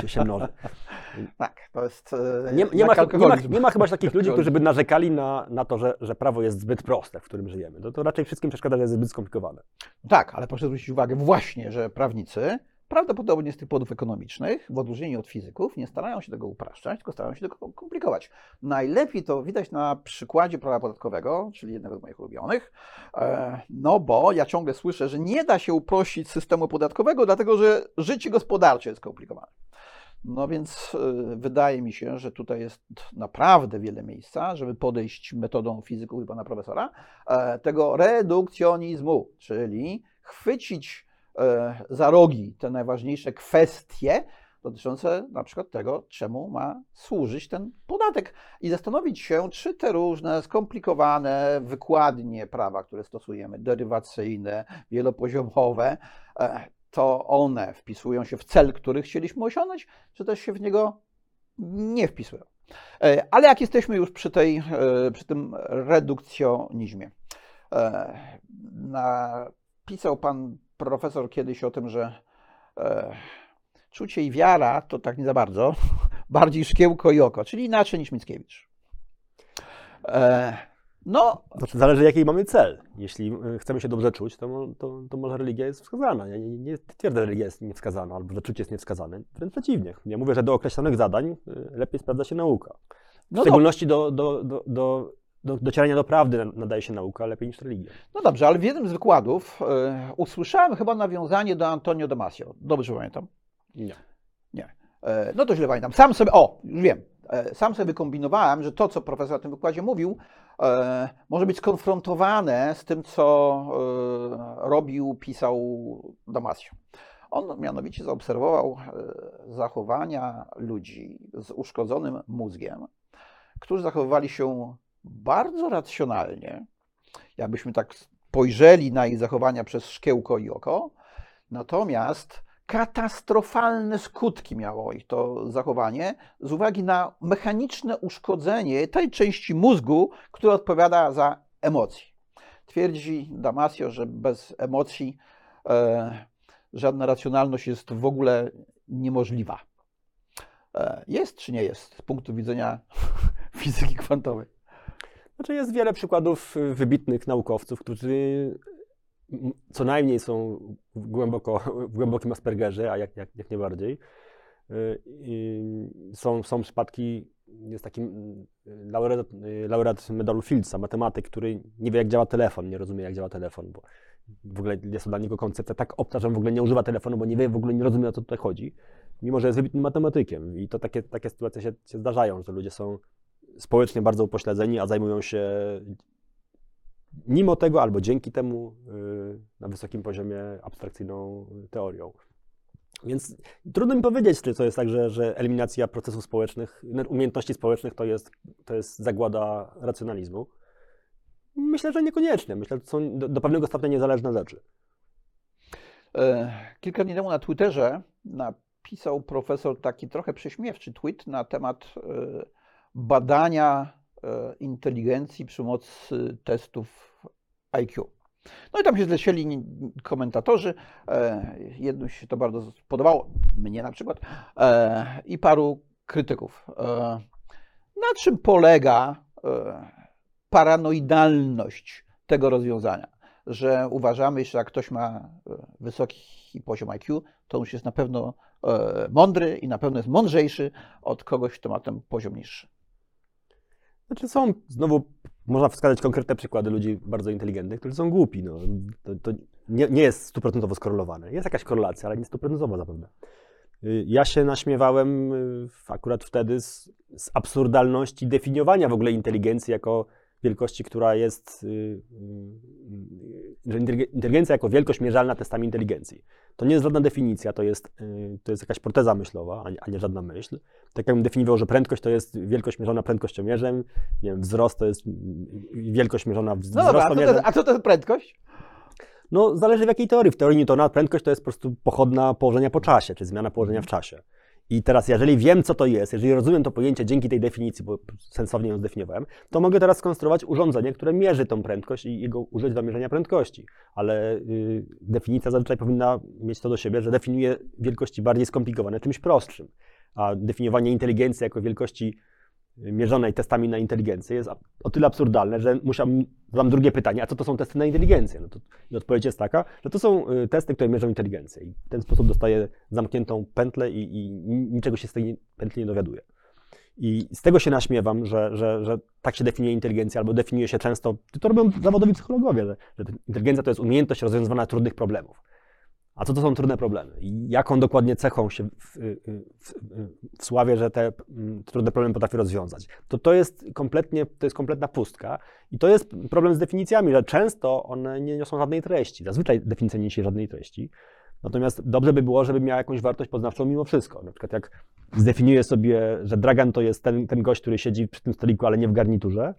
się, się mnoży. Tak, to jest e, Nie, nie, ma, nie, ma, nie ma chyba takich ludzi, którzy by narzekali na, na to, że, że prawo jest zbyt proste, w którym żyjemy. To, to raczej wszystkim przeszkadza, że jest zbyt skomplikowane. Tak, ale proszę zwrócić uwagę właśnie, że prawnicy prawdopodobnie z tych powodów ekonomicznych, w odróżnieniu od fizyków, nie starają się tego upraszczać, tylko starają się tego komplikować. Najlepiej to widać na przykładzie prawa podatkowego, czyli jednego z moich ulubionych, e, no bo ja ciągle słyszę, że nie da się uprościć systemu podatkowego, dlatego że życie gospodarcze jest skomplikowane. No więc e, wydaje mi się, że tutaj jest naprawdę wiele miejsca, żeby podejść metodą fizyków i pana profesora, e, tego redukcjonizmu, czyli chwycić za rogi te najważniejsze kwestie, dotyczące na przykład tego, czemu ma służyć ten podatek i zastanowić się, czy te różne skomplikowane wykładnie prawa, które stosujemy, derywacyjne, wielopoziomowe, e, to one wpisują się w cel, który chcieliśmy osiągnąć, czy też się w niego nie wpisują. E, ale jak jesteśmy już przy, tej, e, przy tym redukcjonizmie, napisał pan profesor kiedyś o tym, że czucie i wiara to tak nie za bardzo, *laughs* bardziej szkiełko i oko, czyli inaczej niż Mickiewicz. E, no. Znaczy, zależy, jaki mamy cel. Jeśli e, chcemy się dobrze czuć, to, to, to może religia jest wskazana. Ja nie, nie twierdzę, że religia jest niewskazana, albo że czucie jest niewskazane. Wręcz przeciwnie. Ja mówię, że do określonych zadań e, lepiej sprawdza się nauka. W no szczególności do, do, do, do do, docierania do prawdy nadaje się nauka lepiej niż religia. No dobrze, ale w jednym z wykładów y, usłyszałem chyba nawiązanie do Antonio Damasio. Dobrze pamiętam? Nie. Nie. E, no to źle pamiętam. Sam sobie, o, już wiem, e, sam sobie wykombinowałem, że to, co profesor na tym wykładzie mówił, e, może być skonfrontowane z tym, co robił, pisał Damasio. On mianowicie zaobserwował zachowania ludzi z uszkodzonym mózgiem, którzy zachowywali się bardzo racjonalnie, jakbyśmy tak spojrzeli na ich zachowania przez szkiełko i oko, natomiast katastrofalne skutki miało ich to zachowanie z uwagi na mechaniczne uszkodzenie tej części mózgu, która odpowiada za emocje. Twierdzi Damasio, że bez emocji e, żadna racjonalność jest w ogóle niemożliwa. E, jest czy nie jest z punktu widzenia *laughs* fizyki kwantowej? Znaczy jest wiele przykładów wybitnych naukowców, którzy co najmniej są głęboko, w głębokim Aspergerze, a jak, jak, jak nie bardziej. Y, są, są przypadki, jest taki mm, laureat, laureat medalu Fieldsa, matematyk, który nie wie, jak działa telefon, nie rozumie, jak działa telefon, bo w ogóle jest to dla niego koncepcja tak obca, że on w ogóle nie używa telefonu, bo nie wie, w ogóle nie rozumie, o co tutaj chodzi, mimo że jest wybitnym matematykiem. I to takie, takie sytuacje się, się zdarzają, że ludzie są społecznie bardzo upośledzeni, a zajmują się mimo tego albo dzięki temu y, na wysokim poziomie abstrakcyjną teorią. Więc trudno mi powiedzieć, czy to jest tak, że, że eliminacja procesów społecznych, umiejętności społecznych to jest, to jest zagłada racjonalizmu. Myślę, że niekoniecznie. Myślę, że to są do, do pewnego stopnia niezależne rzeczy. E, kilka dni temu na Twitterze napisał profesor taki trochę prześmiewczy tweet na temat e, badania E, inteligencji przy pomocy testów IQ. No i tam się zlecieli komentatorzy. E, jednym się to bardzo podobało, mnie na przykład, e, i paru krytyków. Na czym polega paranoidalność tego rozwiązania? Że uważamy, że jak ktoś ma wysoki poziom IQ, to już jest na pewno mądry i na pewno jest mądrzejszy od kogoś, kto ma ten poziom niższy. Znaczy są, znowu można wskazać konkretne przykłady ludzi bardzo inteligentnych, którzy są głupi. No. To, to nie, nie, jest stuprocentowo skorelowane. Jest jakaś korelacja, ale nie stuprocentowa zapewne. Y, ja się naśmiewałem y, akurat wtedy z, z absurdalności definiowania w ogóle inteligencji jako wielkości, która jest, y, że inteligencja jako wielkość mierzalna testami inteligencji. To nie jest żadna definicja, to jest, y, to jest jakaś proteza myślowa, a nie, a nie żadna myśl. Tak jakbym definiował, że prędkość to jest wielkość mierzona prędkościomierzem, nie wiem, wzrost to jest wielkość mierzona wzrostomierzem. No a co to jest prędkość? No, zależy w jakiej teorii. W teorii Newtona prędkość to jest po prostu pochodna położenia po czasie, czy zmiana położenia w czasie. I teraz, jeżeli wiem, co to jest, jeżeli rozumiem to pojęcie dzięki tej definicji, bo sensownie ją zdefiniowałem, to mogę teraz skonstruować urządzenie, które mierzy tą prędkość i jego użyć do mierzenia prędkości. Ale y, definicja zazwyczaj powinna mieć to do siebie, że definiuje wielkości bardziej skomplikowane czymś prostszym. A definiowanie inteligencji jako wielkości mierzonej testami na inteligencję jest o tyle absurdalne, że musiałem, zadam drugie pytanie, a co to są testy na inteligencję? No to, I odpowiedź jest taka, że to są y, testy, które mierzą inteligencję i w ten sposób dostaję zamkniętą pętlę i, i niczego się z tej pętli nie dowiaduje. I z tego się naśmiewam, że, że, że tak się definiuje inteligencja, albo definiuje się często, to robią zawodowi psychologowie, że, że inteligencja to jest umiejętność rozwiązywania trudnych problemów. A co to są trudne problemy? Jaką dokładnie cechą się w, w, że te mm, trudne problemy potrafi rozwiązać? To to jest kompletnie, to jest kompletna pustka i to jest problem z definicjami, że często one nie niosą żadnej treści. Zazwyczaj definicja nie niesie żadnej treści. Natomiast dobrze by było, żeby miała jakąś wartość poznawczą mimo wszystko. Na przykład jak zdefiniuję sobie, że Dragan to jest ten, ten gość, który siedzi przy tym stoliku, ale nie w garniturze,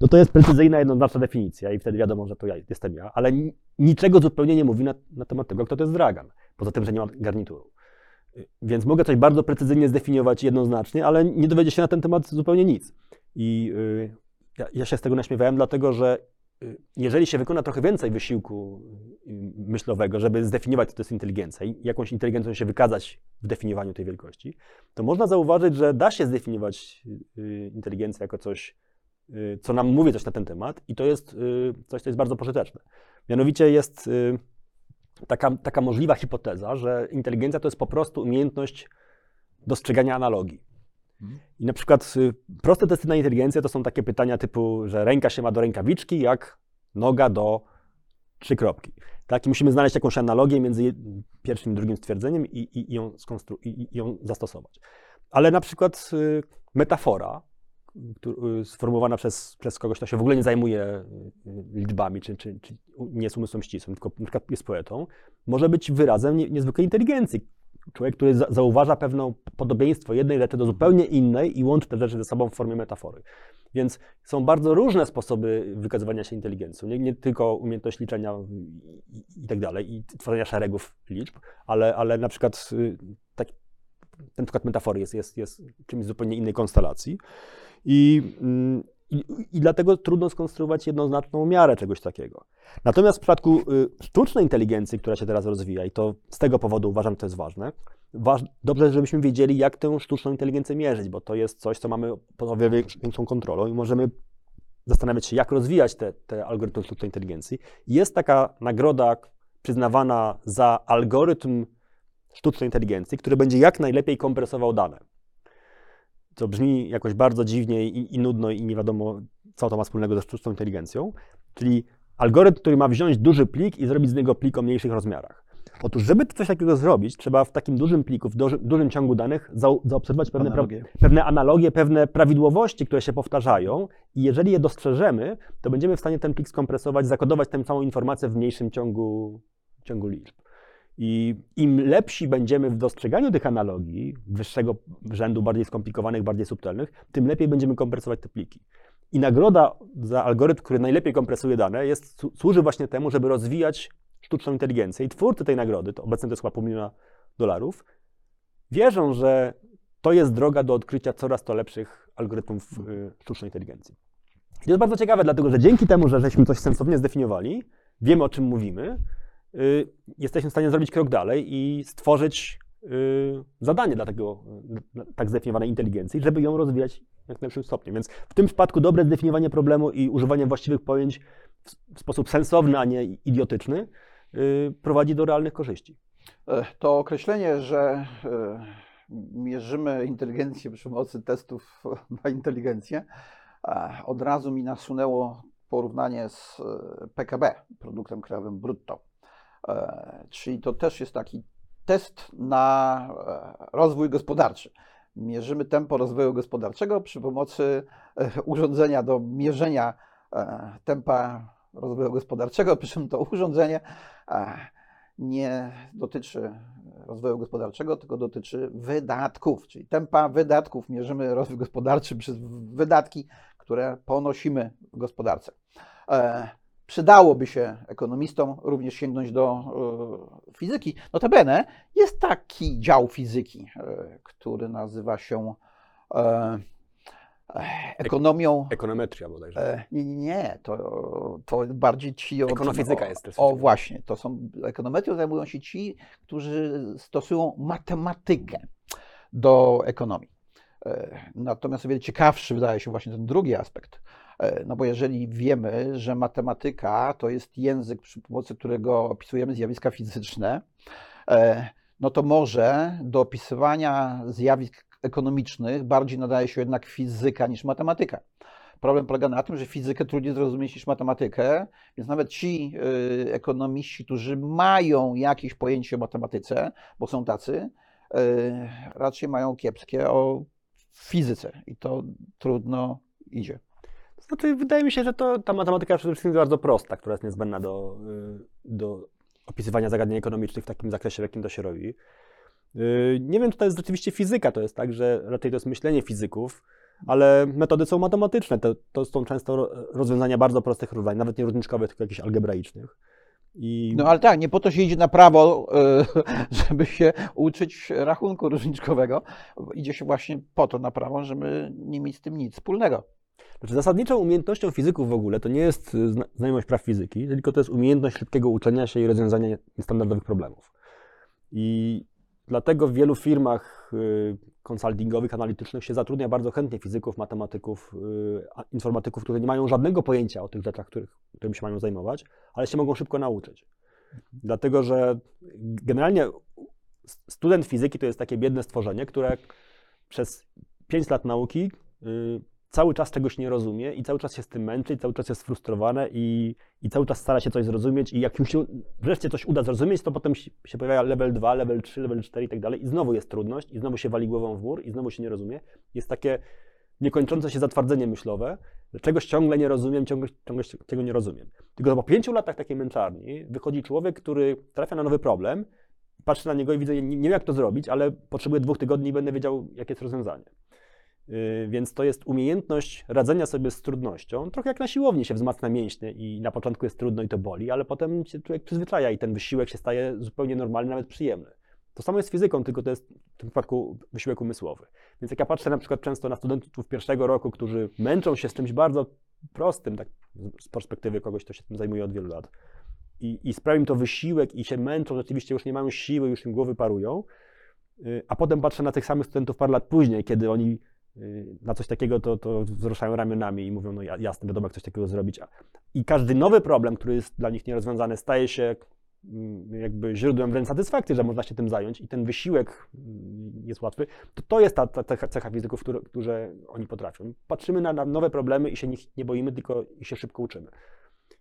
no to jest precyzyjna, jednoznaczna definicja i wtedy wiadomo, że to ja, jestem ja, ale ni- niczego zupełnie nie mówi na, na temat tego, kto to jest Dragan, poza tym, że nie ma garnituru. Więc mogę coś bardzo precyzyjnie zdefiniować jednoznacznie, ale nie dowiedzie się na ten temat zupełnie nic. I y, ja, ja się z tego naśmiewałem, dlatego że y, jeżeli się wykona trochę więcej wysiłku y, myślowego, żeby zdefiniować, co to jest inteligencja i jakąś inteligencją się wykazać w definiowaniu tej wielkości, to można zauważyć, że da się zdefiniować inteligencję jako coś, co nam mówi coś na ten temat i to jest y, coś, co jest bardzo pożyteczne. Mianowicie jest y, taka, taka możliwa hipoteza, że inteligencja to jest po prostu umiejętność dostrzegania analogii. I na przykład y, proste testy na inteligencję to są takie pytania typu, że ręka się ma do rękawiczki, jak noga do trzy kropki. Tak? I musimy znaleźć jakąś analogię między pierwszym i drugim stwierdzeniem i, i, i, ją, i, i ją zastosować. Ale na przykład y, metafora, y, sformułowana przez, przez kogoś, kto się w ogóle nie zajmuje y, y, liczbami, czy, czy, czy nie jest umysłem ścisłym, tylko przykład jest poetą, może być wyrazem nie, niezwykłej inteligencji. Człowiek, który za, zauważa pewną podobieństwo jednej rzeczy do zupełnie innej i łączy te rzeczy ze sobą w formie metafory. Więc są bardzo różne sposoby wykazywania się inteligencją. Nie, nie tylko umiejętność liczenia i, i, i tak dalej, i tworzenia szeregów liczb, ale, ale na przykład y, tak, ten przykład metafory jest, jest, jest czymś zupełnie innej konstelacji. I, mm, i, I dlatego trudno skonstruować jednoznaczną miarę czegoś takiego. Natomiast w przypadku y, sztucznej inteligencji, która się teraz rozwija, i to z tego powodu uważam, że to jest ważne, waż, dobrze, żebyśmy wiedzieli, jak tę sztuczną inteligencję mierzyć, bo to jest coś, co mamy pod o wiele większą kontrolą i możemy zastanawiać się, jak rozwijać te, te algorytmy sztucznej inteligencji. Jest taka nagroda przyznawana za algorytm sztucznej inteligencji, który będzie jak najlepiej kompresował dane. To brzmi jakoś bardzo dziwnie i, i nudno i nie wiadomo, co to ma wspólnego ze sztuczną inteligencją. Czyli algorytm, który ma wziąć duży plik i zrobić z niego plik o mniejszych rozmiarach. Otóż, żeby coś takiego zrobić, trzeba w takim dużym pliku, w duży, dużym ciągu danych zau- zaobserwować pewne, pra- Analogie. pewne analogie, pewne prawidłowości, które się powtarzają i jeżeli je dostrzeżemy, to będziemy w stanie ten plik skompresować, zakodować tę samą informację w mniejszym ciągu, ciągu liczb. I im lepsi będziemy w dostrzeganiu tych analogii, wyższego rzędu, bardziej skomplikowanych, bardziej subtelnych, tym lepiej będziemy kompresować te pliki. I nagroda za algorytm, który najlepiej kompresuje dane, jest, słu- służy właśnie temu, żeby rozwijać sztuczną inteligencję. I twórcy tej nagrody, to obecnie to jest chyba pół miliona dolarów, wierzą, że to jest droga do odkrycia coraz to lepszych algorytmów y, sztucznej inteligencji. I to jest bardzo ciekawe, dlatego że dzięki temu, że żeśmy coś sensownie zdefiniowali, wiemy o czym mówimy, y, jesteśmy w stanie zrobić krok dalej i stworzyć y, zadanie dla tego tak zdefiniowanej inteligencji, żeby ją rozwijać jak najlepszym stopniu. Więc w tym przypadku dobre zdefiniowanie problemu i używanie właściwych pojęć w, sposób sensowny, a nie idiotyczny, y, prowadzi do realnych korzyści. E, To określenie, że e, mierzymy inteligencję przy pomocy testów *laughs* na inteligencję, e, od razu mi nasunęło porównanie z PKB, produktem krajowym brutto. E, Czyli to też jest taki test na e, rozwój gospodarczy. Mierzymy tempo rozwoju gospodarczego przy pomocy e, urządzenia do mierzenia tempa rozwoju gospodarczego, przy czym to urządzenie nie dotyczy rozwoju gospodarczego, tylko dotyczy wydatków, czyli tempa wydatków. Mierzymy rozwój gospodarczy przez wydatki, które ponosimy w gospodarce. Przydałoby się ekonomistom również sięgnąć do e, fizyki. Notabene jest taki dział fizyki, e, który nazywa się e, ekonomią. Ekonometria bodajże. Nie, nie, nie, to, to bardziej ci od... Ekonofizyka o, jest O fizyką. właśnie, to są, ekonometrią zajmują się ci, którzy stosują matematykę do ekonomii. Natomiast o wiele ciekawszy wydaje się właśnie ten drugi aspekt. E, No bo jeżeli wiemy, że matematyka to jest język, przy pomocy którego opisujemy zjawiska fizyczne, e, no to może do opisywania zjawisk ekonomicznych bardziej nadaje się jednak fizyka niż matematyka. Problem polega na tym, że fizykę trudniej zrozumieć niż matematykę, więc nawet ci y, ekonomiści, którzy mają jakieś pojęcie o matematyce, bo są tacy, y, raczej mają kiepskie o fizyce i to trudno idzie. Znaczy, wydaje mi się, że to ta matematyka przede wszystkim jest bardzo prosta, która jest niezbędna do, y, do opisywania zagadnień ekonomicznych w takim zakresie, w jakim to się robi. Yy, Nie wiem, czy to jest rzeczywiście fizyka, to jest tak, że raczej to jest myślenie fizyków, ale metody są matematyczne. To, to są często ro- rozwiązania bardzo prostych równań, nawet nie różniczkowych, tylko jakichś algebraicznych. I No ale tak, nie po to się idzie na prawo, e, *laughs* żeby się uczyć rachunku różniczkowego. Idzie się właśnie po to na prawo, żeby nie mieć z tym nic wspólnego. Znaczy zasadniczą umiejętnością fizyków w ogóle to nie jest y, zna- znajomość praw fizyki, tylko to jest umiejętność szybkiego uczenia się i rozwiązania niestandardowych problemów. I dlatego w wielu firmach y, konsultingowych, analitycznych się zatrudnia bardzo chętnie fizyków, matematyków, y, informatyków, którzy nie mają żadnego pojęcia o tych rzeczach, których, którymi się mają zajmować, ale się mogą szybko nauczyć. Dlatego, że generalnie student fizyki to jest takie biedne stworzenie, które przez 5 lat nauki y, cały czas czegoś nie rozumie i cały czas się z tym męczy, i cały czas jest sfrustrowane i, i cały czas stara się coś zrozumieć i jak już się wreszcie coś uda zrozumieć, to potem się pojawia level 2, level 3, level 4 i tak dalej i znowu jest trudność i znowu się wali głową w mur i znowu się nie rozumie. Jest takie niekończące się zatwardzenie myślowe, że czegoś ciągle nie rozumiem, ciągle, ciągle tego nie rozumiem. Tylko po pięciu latach takiej męczarni wychodzi człowiek, który trafia na nowy problem, patrzę na niego i widzę, nie, nie wiem jak to zrobić, ale potrzebuję dwóch tygodni i będę wiedział, jakie jest rozwiązanie. Yy, Więc to jest umiejętność radzenia sobie z trudnością. Trochę jak na siłowni się wzmacnia mięśnie i na początku jest trudno i to boli, ale potem się człowiek przyzwyczaja i ten wysiłek się staje zupełnie normalny, nawet przyjemny. To samo jest z fizyką, tylko to jest w tym przypadku wysiłek umysłowy. Więc jak ja patrzę na przykład często na studentów pierwszego roku, którzy męczą się z czymś bardzo prostym, tak z perspektywy kogoś, kto się tym zajmuje od wielu lat, i, i sprawia im to wysiłek i się męczą, rzeczywiście już nie mają siły, już im głowy parują, yy, a potem patrzę na tych samych studentów parę lat później, kiedy oni na coś takiego to, to wzruszają ramionami i mówią, no ja- jasne, wiadomo jak coś takiego zrobić. I każdy nowy problem, który jest dla nich nierozwiązany, staje się mm, jakby źródłem wręcz satysfakcji, że można się tym zająć i ten wysiłek mm, jest łatwy, to to jest ta, ta cecha, fizyków, które, które oni potrafią. Patrzymy na, na nowe problemy i się ich nie boimy, tylko i się szybko uczymy.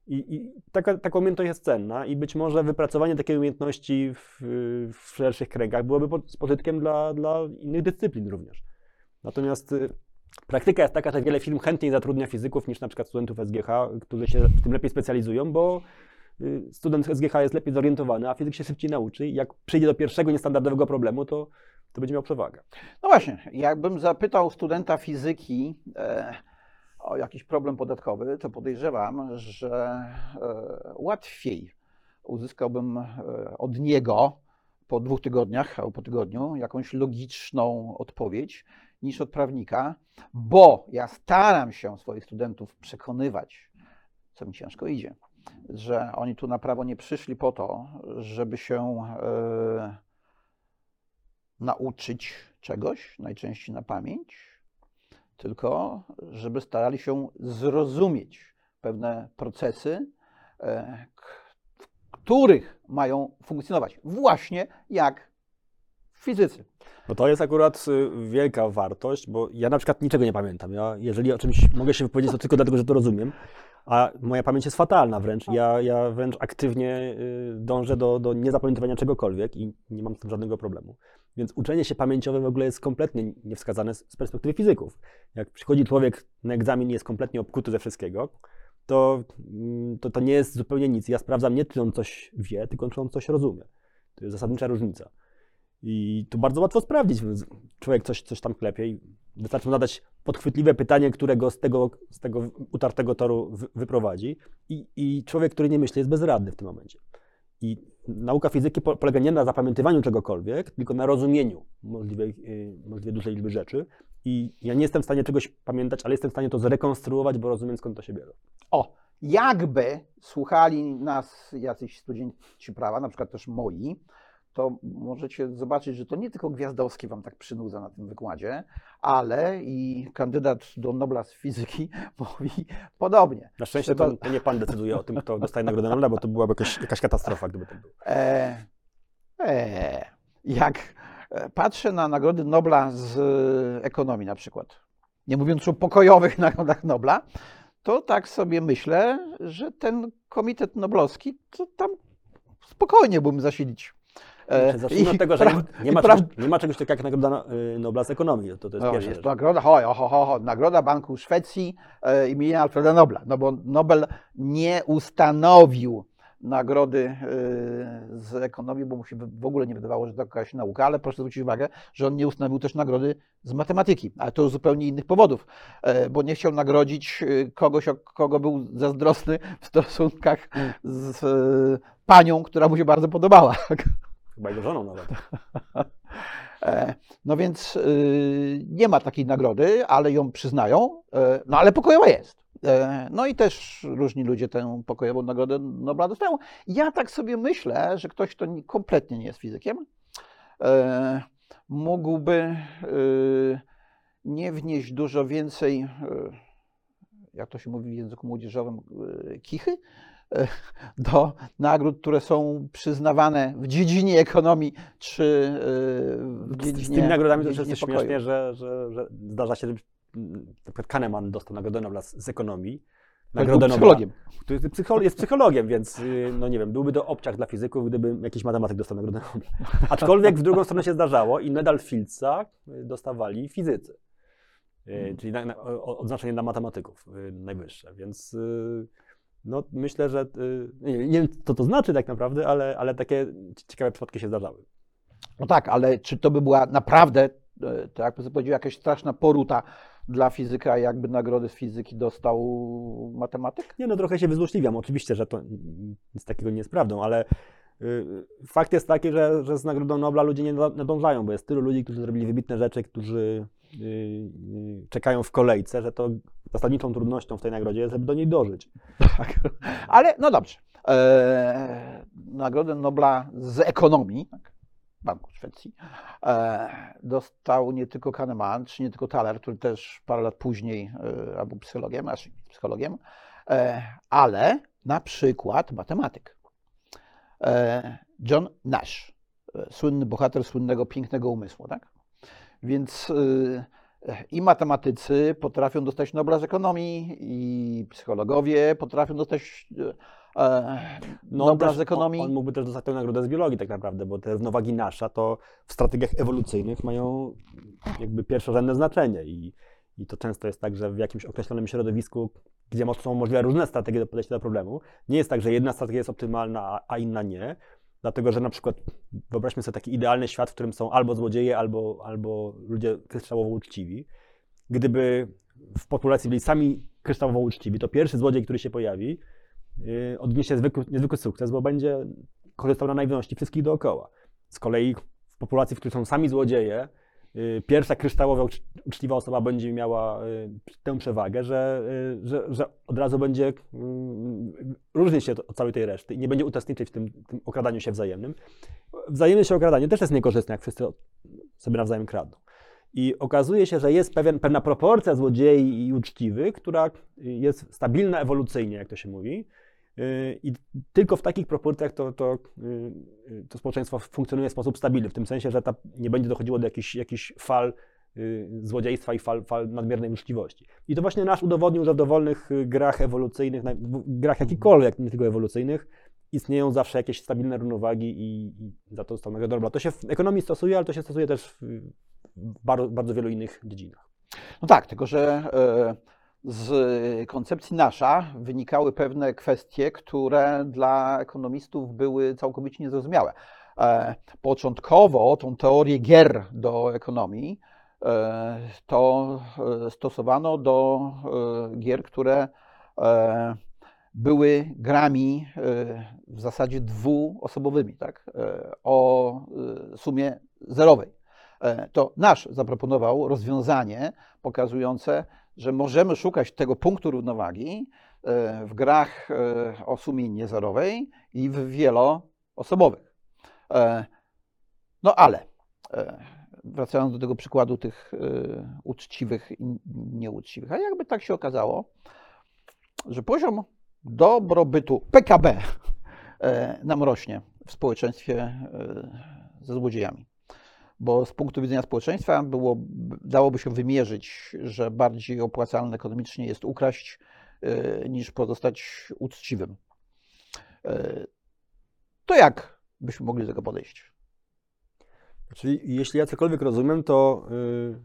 I, i taka, taka umiejętność jest cenna i być może wypracowanie takiej umiejętności w, w szerszych kręgach byłoby po- z pożytkiem dla, dla innych dyscyplin również. Natomiast y, praktyka jest taka, że wiele firm chętniej zatrudnia fizyków niż na przykład studentów SGH, którzy się w tym lepiej specjalizują, bo y, student SGH jest lepiej zorientowany, a fizyk się szybciej nauczy jak przyjdzie do pierwszego niestandardowego problemu, to, to będzie miał przewagę. No właśnie, jakbym zapytał studenta fizyki e, o jakiś problem podatkowy, to podejrzewam, że e, łatwiej uzyskałbym e, od niego po dwóch tygodniach albo po tygodniu jakąś logiczną odpowiedź niż od prawnika, bo ja staram się swoich studentów przekonywać, co mi ciężko idzie, że oni tu na prawo nie przyszli po to, żeby się e, nauczyć czegoś, najczęściej na pamięć, tylko żeby starali się zrozumieć pewne procesy, e, w których mają funkcjonować, właśnie jak w fizyce. No to jest akurat y, wielka wartość, bo ja na przykład niczego nie pamiętam. Ja, jeżeli o czymś mogę się wypowiedzieć, to tylko dlatego, że to rozumiem, a moja pamięć jest fatalna wręcz. Ja, ja wręcz aktywnie y, dążę do, do niezapamiętywania czegokolwiek i nie mam z tym żadnego problemu. Więc uczenie się pamięciowe w ogóle jest kompletnie niewskazane z z perspektywy fizyków. Jak przychodzi człowiek na egzamin i jest kompletnie obkuty ze wszystkiego, to, mm, to to nie jest zupełnie nic. Ja sprawdzam nie, czy on coś wie, tylko czy on coś rozumie. To jest zasadnicza różnica. I to bardzo łatwo sprawdzić. Człowiek coś, coś tam klepie i wystarczy mu zadać podchwytliwe pytanie, które go z tego, z tego utartego toru wy- wyprowadzi. I, I człowiek, który nie myśli, jest bezradny w tym momencie. I nauka fizyki po- polega nie na zapamiętywaniu czegokolwiek, tylko na rozumieniu możliwej, yy, możliwie dużej liczby rzeczy. I ja nie jestem w stanie czegoś pamiętać, ale jestem w stanie to zrekonstruować, bo rozumiem skąd to się bierze. O, jakby słuchali nas jacyś studenci prawa, na przykład też moi, to możecie zobaczyć, że to nie tylko Gwiazdowski wam tak przynudza na tym wykładzie, ale i kandydat do Nobla z fizyki *laughs* mówi podobnie. Na szczęście Trzeba- to, to nie pan decyduje o tym, kto dostaje Nagrodę Nobla, bo to byłaby jakaś, jakaś katastrofa, gdyby tak było. E, e, jak e, patrzę na nagrody Nobla z e, ekonomii na przykład, nie mówiąc o pokojowych *laughs* nagrodach Nobla, to tak sobie myślę, że ten komitet noblowski to tam spokojnie mógłbym zasilić. E, Zacznijmy i od tego, że pra- nie, nie, ma pra- czegoś, nie ma czegoś takiego jak Nagroda y, Nobla z ekonomii. To, to jest No, pierwsza jest rzecz. nagroda, ho, ho, ho, ho, nagroda Banku Szwecji e, imienia Alfreda Nobla, no bo Nobel nie ustanowił nagrody y, z ekonomii, bo mu się w ogóle nie wydawało, że to jakaś nauka, ale proszę zwrócić uwagę, że on nie ustanowił też nagrody z matematyki, ale to z zupełnie innych powodów, e, bo nie chciał nagrodzić y, kogoś, o kogo był zazdrosny w stosunkach z y, panią, która mu się bardzo podobała. *laughs* Chyba jego żoną nawet. *laughs* E, No więc y, nie ma takiej nagrody, ale ją przyznają, e, no ale pokojowa jest. E, No i też różni ludzie tę pokojową nagrodę Nobla dostają. Ja tak sobie myślę, że ktoś, kto ni- kompletnie nie jest fizykiem, mógłby y, nie wnieść dużo więcej, y, jak to się mówi w języku młodzieżowym, kichy *laughs* do nagród, które są przyznawane w dziedzinie ekonomii czy y, w Z, dziedzinie z tymi nagrodami to jest śmiesznie, że, że, że zdarza się, że na przykład Kahneman dostał Nagrodę Nobla z, z ekonomii. Był Nobla, psychologiem. który jest psycholo- jest psychologiem, więc y, no nie wiem, byłby to obciach dla fizyków, gdyby jakiś matematyk dostał Nagrodę Nobla. *laughs* Aczkolwiek w drugą stronę się zdarzało i medal Fieldsa y, dostawali fizycy. Y. Czyli na, na, odznaczenie dla matematyków najwyższe, więc no, myślę, że y, nie, wiem- nie wiem, co to znaczy tak naprawdę, ale, ale takie ciekawe przypadki się zdarzały. No tak, ale czy to by była naprawdę, e, tak sobie powiedział, jakaś straszna poruta dla fizyka, jakby nagrody z fizyki dostał matematyk? Nie, no trochę się wyzłośliwiam. Oczywiście, że to nic takiego nie jest prawdą, ale y, fakt jest taki, że, że z Nagrodą Nobla ludzie nie na- nadążają, bo jest tylu ludzi, którzy zrobili wybitne rzeczy, którzy czekają w kolejce, że to zasadniczą trudnością w tej nagrodzie jest, żeby do niej dożyć. Tak. Ale no dobrze. E, Nagrodę Nobla z ekonomii, tak, Banku Szwecji, e, dostał nie tylko Kahneman, czy nie tylko Thaler, który też parę lat później e, był psychologiem, aż psychologiem, e, ale na przykład matematyk. E, John Nash, e, słynny bohater słynnego pięknego umysłu, tak? Więc y, i matematycy potrafią dostać Nobla z ekonomii, i psychologowie potrafią dostać e, e, No, Nobla z ekonomii. On, on mógłby też dostać tę nagrodę z biologii tak naprawdę, bo te równowagi nasza to w strategiach ewolucyjnych mają jakby pierwszorzędne znaczenie i, i to często jest tak, że w jakimś określonym środowisku, gdzie są możliwe różne strategie do podejścia do problemu, nie jest tak, że jedna strategia jest optymalna, a inna nie, dlatego że na przykład wyobraźmy sobie taki idealny świat, w którym są albo złodzieje, albo, albo ludzie kryształowo uczciwi. Gdyby w populacji byli sami kryształowo uczciwi, to pierwszy złodziej, który się pojawi, yy, odniesie zwykły, niezwykły sukces, bo będzie korzystał na naiwności wszystkich dookoła. Z kolei w populacji, w której są sami złodzieje, pierwsza kryształowo ucz- uczciwa osoba będzie miała yy, tę przewagę, że, yy, że, że od razu będzie różnić się od całej tej reszty i nie będzie uczestniczyć w tym, tym okradaniu się wzajemnym. Wzajemne się okradanie też jest niekorzystne, jak wszyscy sobie nawzajem kradną. I okazuje się, że jest pewien, pewna proporcja złodziei i uczciwych, która jest stabilna ewolucyjnie, jak to się mówi. Yy, I tylko w takich proporcjach to, to, yy, to społeczeństwo funkcjonuje w sposób stabilny, w tym sensie, że ta, nie będzie dochodziło do jakichś, jakichś fal yy, złodziejstwa i fal, fal nadmiernej uczciwości. I to właśnie nasz udowodnił, że w dowolnych yy, grach ewolucyjnych, grach jakichkolwiek, nie tylko ewolucyjnych, istnieją zawsze jakieś stabilne równowagi i, i za to został nagrodę Nobla. To się w ekonomii stosuje, ale to się stosuje też w, bardzo, bardzo wielu innych dziedzinach. No tak, tylko że e, z koncepcji nasza wynikały pewne kwestie, które dla ekonomistów były całkowicie niezrozumiałe. E, Początkowo tą teorię gier do ekonomii e, to e, stosowano do gier, które były grami w zasadzie dwuosobowymi, tak? o sumie zerowej. E, To nasz zaproponował rozwiązanie pokazujące, że możemy szukać tego punktu równowagi e, w grach e, o sumie niezerowej i w wieloosobowych. No ale wracając do tego przykładu tych uczciwych i nieuczciwych, a jakby tak się okazało, że poziom dobrobytu PKB nam rośnie w społeczeństwie ze złodziejami. Bo z punktu widzenia społeczeństwa było, dałoby się wymierzyć, że bardziej opłacalne ekonomicznie jest ukraść e, niż pozostać uczciwym. E, To jak byśmy mogli do tego podejść? Czyli jeśli ja cokolwiek rozumiem, to y,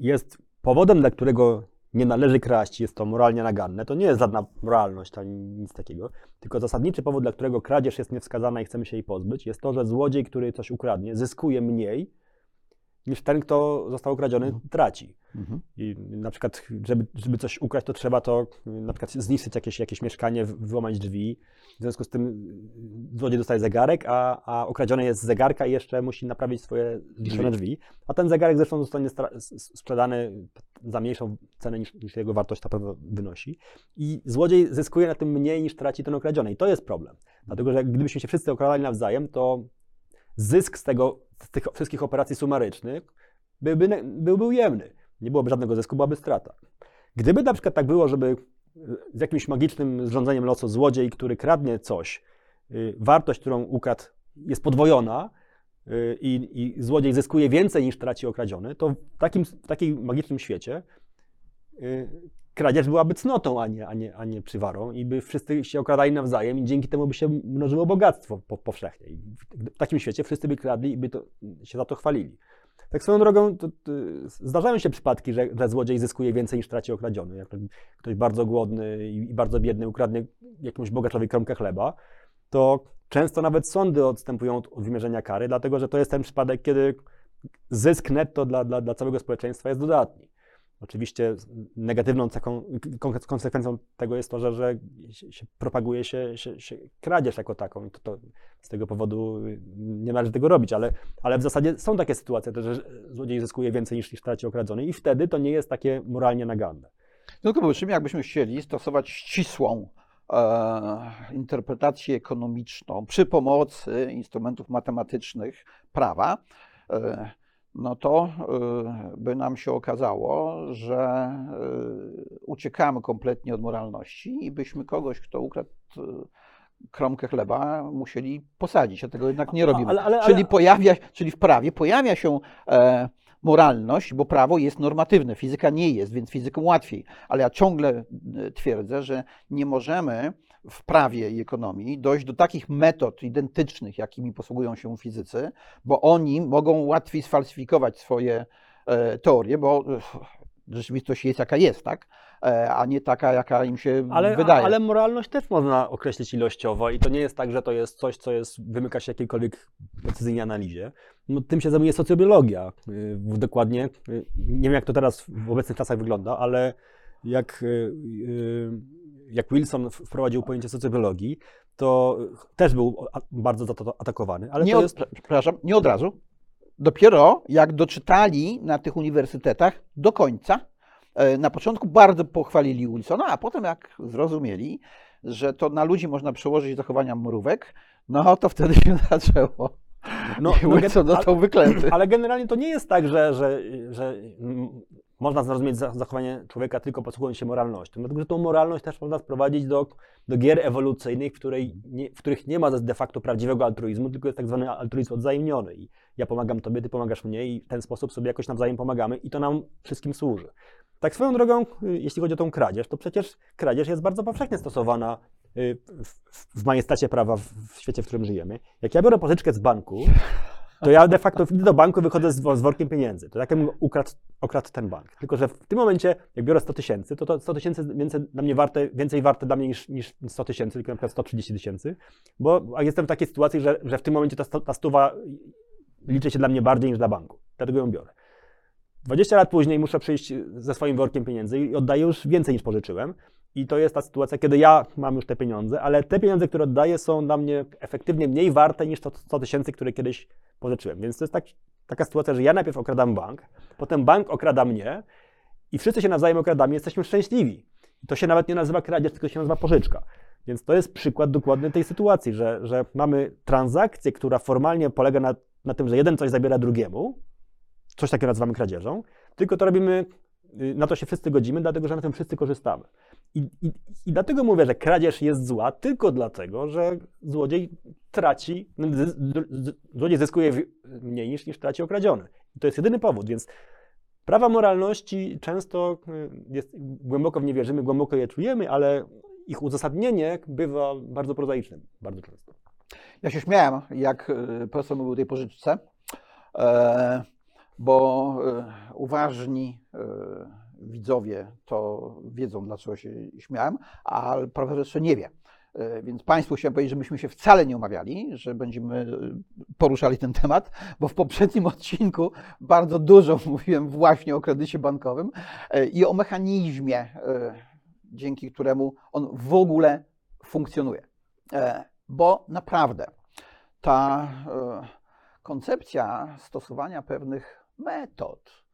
jest powodem, dla którego nie należy kraść, jest to moralnie naganne, to nie jest żadna moralność ani nic takiego. Tylko zasadniczy powód, dla którego kradzież jest niewskazana i chcemy się jej pozbyć, jest to, że złodziej, który coś ukradnie, zyskuje mniej niż ten, kto został ukradziony, traci. Mhm. I na przykład, żeby, żeby coś ukraść, to trzeba to y, na przykład zniszczyć jakieś, jakieś mieszkanie, wyłamać drzwi. W związku z tym y, złodziej dostaje zegarek, a, a okradziony jest z zegarka i jeszcze musi naprawić swoje zniszczone drzwi. A ten zegarek zresztą zostanie sprzedany za mniejszą cenę niż, niż jego wartość na pewno wynosi. I złodziej zyskuje na tym mniej niż traci ten okradziony. I to jest problem. Dlatego, że gdybyśmy się wszyscy okradali nawzajem, to zysk z, tego, z tych wszystkich operacji sumarycznych byłby, byłby ujemny. Nie byłoby żadnego zysku, byłaby strata. Gdyby na przykład tak było, żeby z jakimś magicznym zrządzeniem losu złodziej, który kradnie coś, y, wartość, którą ukradł, jest podwojona y, i, i złodziej zyskuje więcej niż traci okradziony, to w takim, w takim magicznym świecie y, kradzież byłaby cnotą, a nie, a, nie, a nie przywarą i by wszyscy się okradali nawzajem i dzięki temu by się mnożyło bogactwo po, powszechnie. I w, takim świecie wszyscy by kradli i by to, się za to chwalili. Tak swoją drogą, to, to, zdarzają się przypadki, że, że złodziej zyskuje więcej niż traci okradziony. Jak ktoś bardzo głodny i, i bardzo biedny ukradnie jakiemuś bogaczowi kromkę chleba, to często nawet sądy odstępują od, od wymierzenia kary, dlatego że to jest ten przypadek, kiedy zysk netto dla, dla, dla całego społeczeństwa jest dodatni. Oczywiście negatywną taką kon- konsekwencją tego jest to, że, że się, propaguje się, się, się kradzież jako taką i to, to z tego powodu nie należy tego robić, ale, ale w zasadzie są takie sytuacje, że złodziej zyskuje więcej niż, niż traci okradziony i wtedy to nie jest takie moralnie naganne. Po czym, jakbyśmy chcieli stosować ścisłą e, interpretację ekonomiczną przy pomocy instrumentów matematycznych prawa, e, no to e, by nam się okazało, że e, uciekamy kompletnie od moralności i byśmy kogoś, kto ukradł e, kromkę chleba, musieli posadzić, a tego jednak nie robimy. Ale, ale, ale, Czyli, pojawia, czyli w prawie pojawia się e, moralność, bo prawo jest normatywne, fizyka nie jest, więc fizykom łatwiej. Ale ja ciągle twierdzę, że nie możemy w prawie i ekonomii dojść do takich metod identycznych, jakimi posługują się fizycy, bo oni mogą łatwiej sfalsyfikować swoje e, teorie, bo e, rzeczywistość jest jaka jest, tak? E, a nie taka, jaka im się ale, wydaje. ale moralność też można określić ilościowo i to nie jest tak, że to jest coś, co jest, wymyka się jakiejkolwiek precyzyjnej analizie. No, tym się zajmuje socjobiologia. y, Dokładnie. y, Nie wiem, jak to teraz w obecnych czasach wygląda, ale jak, y, jak Wilson wprowadził pojęcie socjobiologii, to też był bardzo za to atakowany. Ale nie to od, jest. Przepraszam, nie od razu. Dopiero jak doczytali na tych uniwersytetach do końca, e, na początku bardzo pochwalili Wilsona, a potem jak zrozumieli, że to na ludzi można przełożyć zachowania mrówek, no to wtedy się *laughs* zaczęło. No, no, Wilson został wyklęty. Ale generalnie to nie jest tak, że, że, że mm, można zrozumieć za- zachowanie człowieka tylko posługując się moralnością. Dlatego, że tą moralność też można sprowadzić do, do gier ewolucyjnych, w, nie, w których nie ma de facto prawdziwego altruizmu, tylko jest tak zwany altruizm odwzajemniony. I ja pomagam tobie, ty pomagasz mnie i w ten sposób sobie jakoś nawzajem pomagamy i to nam wszystkim służy. Tak swoją drogą, y, jeśli chodzi o tą kradzież, to przecież kradzież jest bardzo powszechnie stosowana y, w, w, w majestacie prawa w, w świecie, w którym żyjemy. Jak ja biorę pożyczkę z banku, to ja de facto idę do banku wychodzę z, z workiem pieniędzy. To jakbym ukradł, ten bank. Tylko, że w tym momencie, jak biorę 100 tysięcy, to to 100 tysięcy więcej dla mnie warte, więcej warte dla mnie niż, niż 100 tysięcy, tylko na przykład 130 tysięcy, bo jestem w takiej sytuacji, że, że w tym momencie ta, ta stuwa liczy się dla mnie bardziej niż dla banku. Dlatego ją biorę. 20 lat później muszę przyjść ze swoim workiem pieniędzy i oddaję już więcej niż pożyczyłem. I to jest ta sytuacja, kiedy ja mam już te pieniądze, ale te pieniądze, które oddaję, są dla mnie efektywnie mniej warte niż to 100 tysięcy, które kiedyś pożyczyłem. Więc to jest tak, taka sytuacja, że ja najpierw okradam bank, potem bank okrada mnie i wszyscy się nawzajem okradamy, jesteśmy szczęśliwi. I to się nawet nie nazywa kradzież, tylko się nazywa pożyczka. Więc to jest przykład dokładny tej sytuacji, że, że mamy transakcję, która formalnie polega na, na tym, że jeden coś zabiera drugiemu, coś takiego nazywamy kradzieżą, tylko to robimy, y, na to się wszyscy godzimy, dlatego że na tym wszyscy korzystamy. I, i, I dlatego mówię, że kradzież jest zła, tylko dlatego, że złodziej traci, z- złodziej zyskuje mniej niż, niż traci okradziony. I to jest jedyny powód, więc prawa moralności często y, jest, głęboko w nie wierzymy, głęboko je czujemy, ale ich uzasadnienie bywa bardzo prozaiczne, bardzo często. Ja się śmiałem, jak e, profesor mówił o tej pożyczce, e, bo e, uważni widzowie to wiedzą, dlaczego się śmiałem, a profesor jeszcze nie wie. E, Więc Państwu chciałem powiedzieć, że myśmy się wcale nie umawiali, że będziemy e, poruszali ten temat, bo w poprzednim *laughs* odcinku bardzo dużo *laughs* mówiłem właśnie o kredycie bankowym e, i o mechanizmie, dzięki któremu on w ogóle funkcjonuje. Bo naprawdę ta koncepcja stosowania pewnych metod,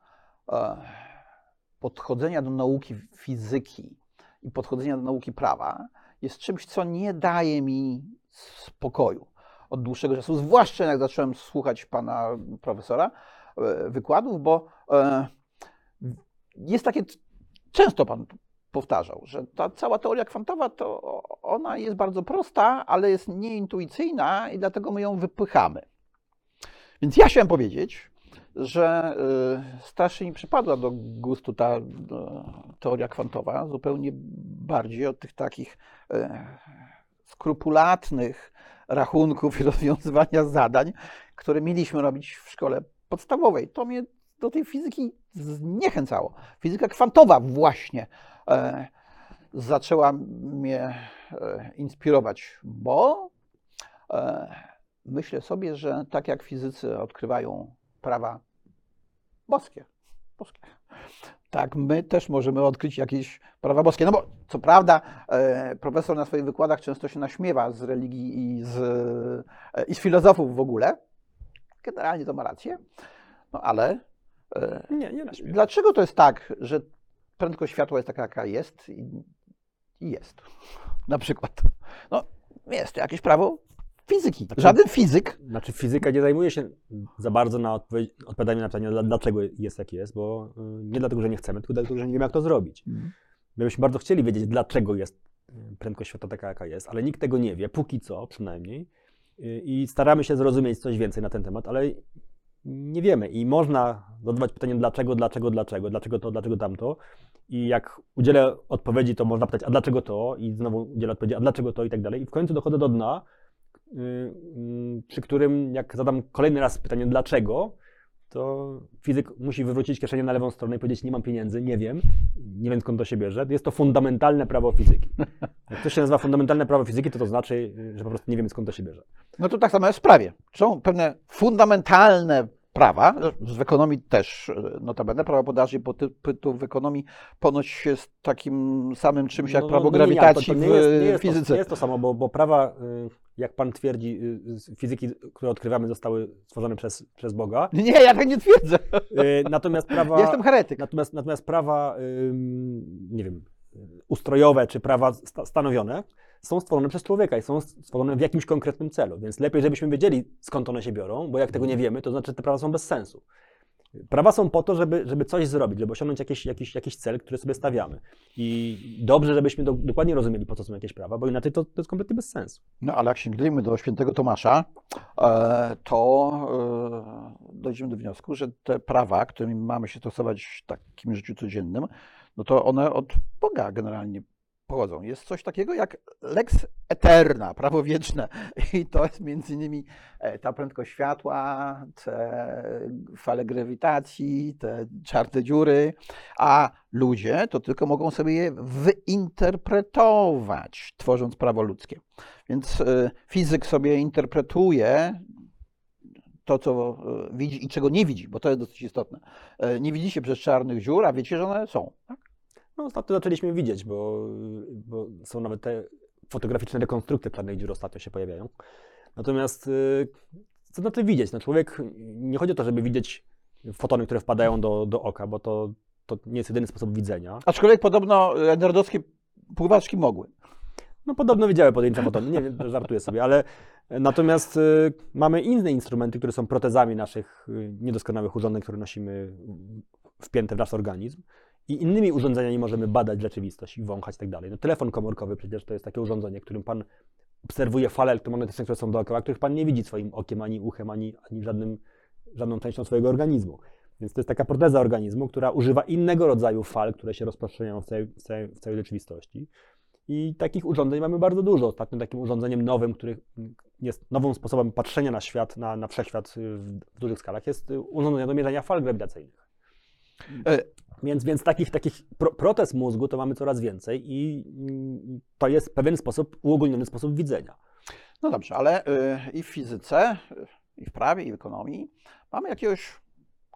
podchodzenia do nauki fizyki i podchodzenia do nauki prawa jest czymś, co nie daje mi spokoju od dłuższego czasu, zwłaszcza jak zacząłem słuchać pana profesora e, wykładów, bo e, jest takie, często pan powtarzał, że ta cała teoria kwantowa to ona jest bardzo prosta, ale jest nieintuicyjna i dlatego my ją wypychamy. Więc ja chciałem powiedzieć, że y, strasznie mi przypadła do gustu ta y, teoria kwantowa, zupełnie bardziej od tych takich y, skrupulatnych rachunków i *laughs* rozwiązywania zadań, które mieliśmy robić w szkole podstawowej. To mnie do tej fizyki zniechęcało. Fizyka kwantowa właśnie e, zaczęła mnie e, inspirować, bo e, myślę sobie, że tak jak fizycy odkrywają prawa boskie, boskie, tak my też możemy odkryć jakieś prawa boskie. No bo co prawda e, profesor na swoich wykładach często się naśmiewa z religii i z, e, i z filozofów w ogóle. Generalnie to ma rację, no ale e, Nie, nie na śmiech. Dlaczego to jest tak, że prędkość światła jest taka, jaka jest i, i jest? Na przykład. No, jest to jakieś prawo fizyki. Znaczy- Żaden fizyk. Znaczy fizyka nie zajmuje się za bardzo na odpowiedź, odpowiadaniu na pytanie, dla- dlaczego jest jak jest, bo y, nie dlatego, że nie chcemy, tylko dlatego, że nie wiemy, jak to zrobić. My byśmy bardzo chcieli wiedzieć, dlaczego jest y, prędkość światła taka, jaka jest, ale nikt tego nie wie, póki co przynajmniej. Y, I staramy się zrozumieć coś więcej na ten temat, ale nie wiemy. I można zadawać pytanie, dlaczego, dlaczego, dlaczego, dlaczego to, dlaczego tamto. I jak udzielę odpowiedzi, to można pytać, a dlaczego to? I znowu udzielę odpowiedzi, a dlaczego to? I tak dalej. I w końcu dochodzę do dna, przy którym jak zadam kolejny raz pytanie, dlaczego, to fizyk musi wywrócić kieszenię na lewą stronę i powiedzieć, nie mam pieniędzy, nie wiem, nie wiem skąd to się bierze. Jest to fundamentalne prawo fizyki. Jak coś się nazywa fundamentalne prawo fizyki, to to znaczy, y, że po prostu nie wiemy skąd to się bierze. No to tak samo jest w prawie. Są pewne fundamentalne prawa, w ekonomii też e, notabene, prawo podaży i popytu w ekonomii ponoć jest takim samym czymś jak No, prawo no, no nie, grawitacji to- to nie jest, nie jest fizyce. To, nie jest to samo, bo, bo prawa, y, jak pan twierdzi, y, z fizyki, które odkrywamy, zostały stworzone przez, przez Boga. Nie, ja tak nie twierdzę. Y, Natomiast prawa. *laughs* Ja jestem heretyk. Natomiast, natomiast prawa, nie wiem, ustrojowe czy prawa sta- stanowione są stworzone przez człowieka i są stworzone w jakimś konkretnym celu. Więc lepiej, żebyśmy wiedzieli, skąd one się biorą, bo jak tego nie wiemy, to znaczy, że te prawa są bez sensu. Prawa są po to, żeby, żeby coś zrobić, żeby osiągnąć jakiś, jakiś, jakiś cel, który sobie stawiamy. I dobrze, żebyśmy do, dokładnie rozumieli, po co są jakieś prawa, bo inaczej to, to jest kompletnie bez sensu. No ale jak sięgniemy do świętego Tomasza, e, to e, dojdziemy do wniosku, że te prawa, którymi mamy się stosować w takim życiu codziennym, no to one od Boga generalnie pochodzą. Jest coś takiego jak lex eterna, prawo wieczne. I to jest między innymi e, ta prędkość światła, te fale grawitacji, te czarne dziury, a ludzie to tylko mogą sobie je wyinterpretować, tworząc prawo ludzkie. Więc e, fizyk sobie interpretuje to, co e, widzi i czego nie widzi, bo to jest dosyć istotne. Nie widzicie przez czarnych dziur, a wiecie, że one są. Tak? No, ostatnio zaczęliśmy widzieć, bo, bo są nawet te fotograficzne rekonstrukcje czarnych dziur ostatnio się pojawiają. Natomiast y, co znaczy widzieć? No, człowiek, nie chodzi o to, żeby widzieć fotony, które wpadają do, do oka, bo to, to nie jest jedyny sposób widzenia. Aczkolwiek podobno nerdowskie pływaczki mogły. No podobno widziałem pojedyncze fotony, nie wiem, *laughs* żartuję sobie, ale natomiast y, mamy inne instrumenty, które są protezami naszych y, niedoskonałych urządzeń, które nosimy wpięte w nasz organizm i innymi urządzeniami możemy badać rzeczywistość i wąchać i tak dalej. No telefon komórkowy przecież to jest takie urządzenie, którym pan obserwuje fale elektromagnetyczne, które są dookoła, których pan nie widzi swoim okiem, ani uchem, ani, ani żadnym, żadną częścią swojego organizmu. Więc to jest taka proteza organizmu, która używa innego rodzaju fal, które się rozprzestrzeniają w całej, w całej, w całej rzeczywistości. I takich urządzeń mamy bardzo dużo. Ostatnio takim urządzeniem nowym, który jest nowym sposobem patrzenia na świat, na, na wszechświat w, dużych skalach, jest urządzenie do mierzenia fal grawitacyjnych. E, Więc, więc takich, takich pro, mózgu to mamy coraz więcej i to jest pewien sposób, uogólniony sposób widzenia. No dobrze, ale y, i w fizyce, i w prawie, i w ekonomii mamy jakiegoś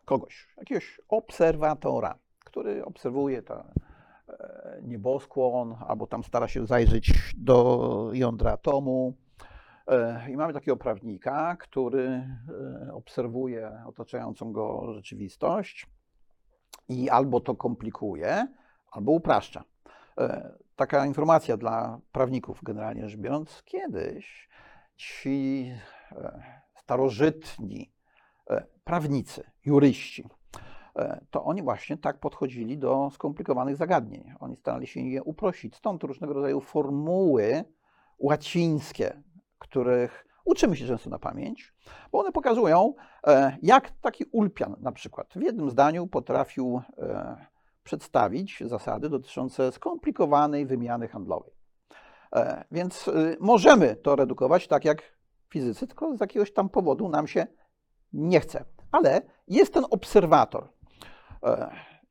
kogoś, jakiegoś obserwatora, który obserwuje ten nieboskłon, albo tam stara się zajrzeć do jądra atomu. E, I mamy takiego prawnika, który e, obserwuje otaczającą go rzeczywistość i albo to komplikuje, albo upraszcza. E, Taka informacja dla prawników, generalnie rzecz biorąc, kiedyś ci e, starożytni e, prawnicy, juryści, to oni właśnie tak podchodzili do skomplikowanych zagadnień. Oni starali się je uprościć. Stąd różnego rodzaju formuły łacińskie, których uczymy się często na pamięć, bo one pokazują, e, jak taki Ulpian na przykład w jednym zdaniu potrafił e, przedstawić zasady dotyczące skomplikowanej wymiany handlowej. E, Więc możemy to redukować tak jak fizycy, tylko z jakiegoś tam powodu nam się nie chce. Ale jest ten obserwator.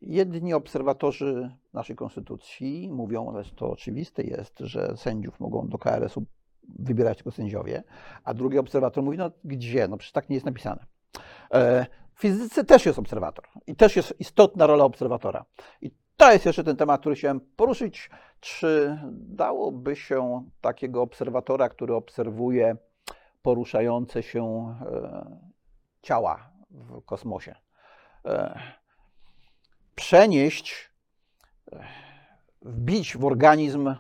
Jedni obserwatorzy naszej konstytucji mówią, ale to oczywiste jest, że sędziów mogą do KRS-u wybierać tylko sędziowie, a drugi obserwator mówi, no gdzie, no przecież tak nie jest napisane. E, W fizyce też jest obserwator i też jest istotna rola obserwatora. I to jest jeszcze ten temat, który chciałem poruszyć. Czy dałoby się takiego obserwatora, który obserwuje poruszające się e, ciała w kosmosie, e, przenieść, wbić w organizm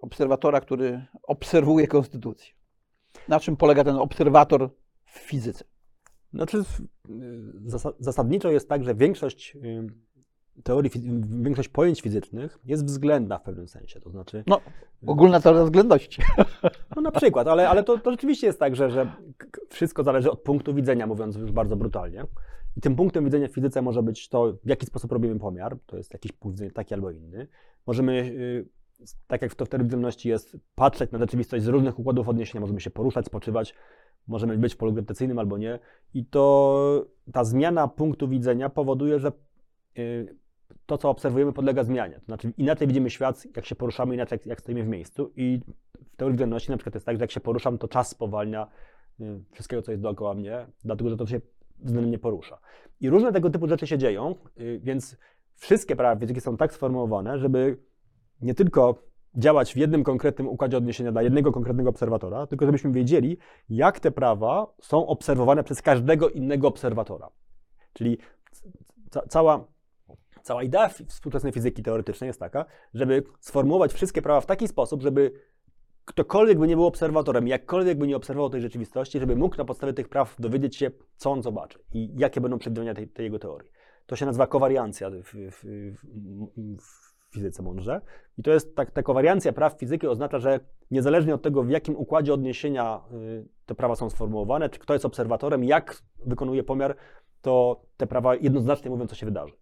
obserwatora, który obserwuje konstytucję? Na czym polega ten obserwator w fizyce? Znaczy, zasadniczo jest tak, że większość y, teorii, większość pojęć fizycznych jest względna w pewnym sensie. To znaczy, No, ogólna teoria względności. *laughs* no na przykład, ale, ale to, to rzeczywiście jest tak, że, że wszystko zależy od punktu widzenia, mówiąc już bardzo brutalnie. I tym punktem widzenia w fizyce może być to, w jaki sposób robimy pomiar, to jest jakiś punkt widzenia taki albo inny. Możemy, y, tak jak w względności jest, patrzeć na rzeczywistość z różnych układów odniesienia, możemy się poruszać, spoczywać, możemy być w polu grawitacyjnym albo nie. I to ta zmiana punktu widzenia powoduje, że y, to, co obserwujemy, podlega zmianie. To znaczy, inaczej widzimy świat, jak się poruszamy, inaczej jak, jak stoimy w miejscu. I w teorii względności na przykład jest tak, że jak się poruszam, to czas spowalnia y, wszystkiego, co jest dookoła mnie, dlatego że to się względnie porusza. I różne tego typu rzeczy się dzieją, y, więc wszystkie prawa fizyki są tak sformułowane, żeby nie tylko działać w jednym konkretnym układzie odniesienia dla jednego konkretnego obserwatora, tylko żebyśmy wiedzieli, jak te prawa są obserwowane przez każdego innego obserwatora. Czyli ca- cała, cała idea współczesnej fizyki teoretycznej jest taka, żeby sformułować wszystkie prawa w taki sposób, żeby ktokolwiek by nie był obserwatorem, jakkolwiek by nie obserwował tej rzeczywistości, żeby mógł na podstawie tych praw dowiedzieć się, co on zobaczy i jakie będą przewidywania tej, tej jego teorii. To się nazywa kowariancja w, w, w, w fizyce mądrze. I to jest tak, ta praw fizyki oznacza, że niezależnie od tego, w jakim układzie odniesienia y, te prawa są sformułowane, czy kto jest obserwatorem, jak wykonuje pomiar, to te prawa jednoznacznie mówią, co się wydarzy.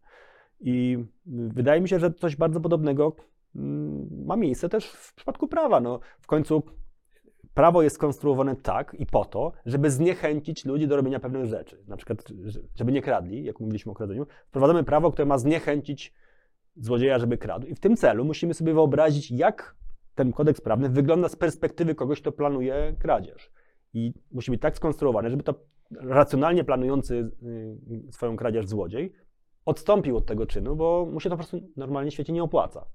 I y, wydaje mi się, że coś bardzo podobnego mm, ma miejsce też w przypadku prawa. No, w końcu prawo jest skonstruowane tak i po to, żeby zniechęcić ludzi do robienia pewnych rzeczy. Na przykład, że- żeby nie kradli, jak mówiliśmy o kradzeniu. Wprowadzamy prawo, które ma zniechęcić złodzieja, żeby kradł. I w tym celu musimy sobie wyobrazić, jak ten kodeks prawny wygląda z perspektywy kogoś, kto planuje kradzież. I musi być tak skonstruowany, żeby to racjonalnie planujący y, swoją kradzież złodziej odstąpił od tego czynu, bo mu się to po prostu normalnie w świecie nie opłaca.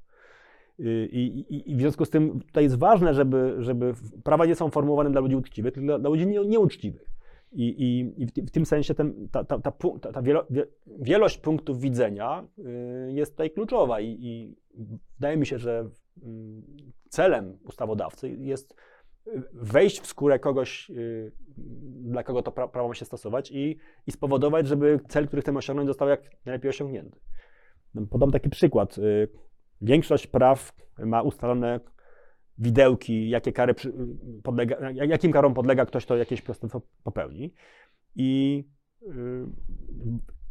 Y, I, i, I w związku z tym tutaj jest ważne, żeby, żeby prawa nie są formułowane dla ludzi uczciwych, tylko dla, dla ludzi nie, nieuczciwych. I, i, i w, ty- w tym sensie ten, ta, ta, ta, ta, wielo, wie, wielość punktów widzenia y, jest tutaj kluczowa i, i wydaje mi się, że mm, celem ustawodawcy jest wejść w skórę kogoś, y, dla kogo to pra, prawo ma się stosować i, i spowodować, żeby cel, który chcemy osiągnąć, został jak najlepiej osiągnięty. Podam taki przykład. Y, Większość praw ma ustalone widełki, jakie kary podlega, jak- jakim karom podlega ktoś, kto jakieś przestępstwo popełni. I y,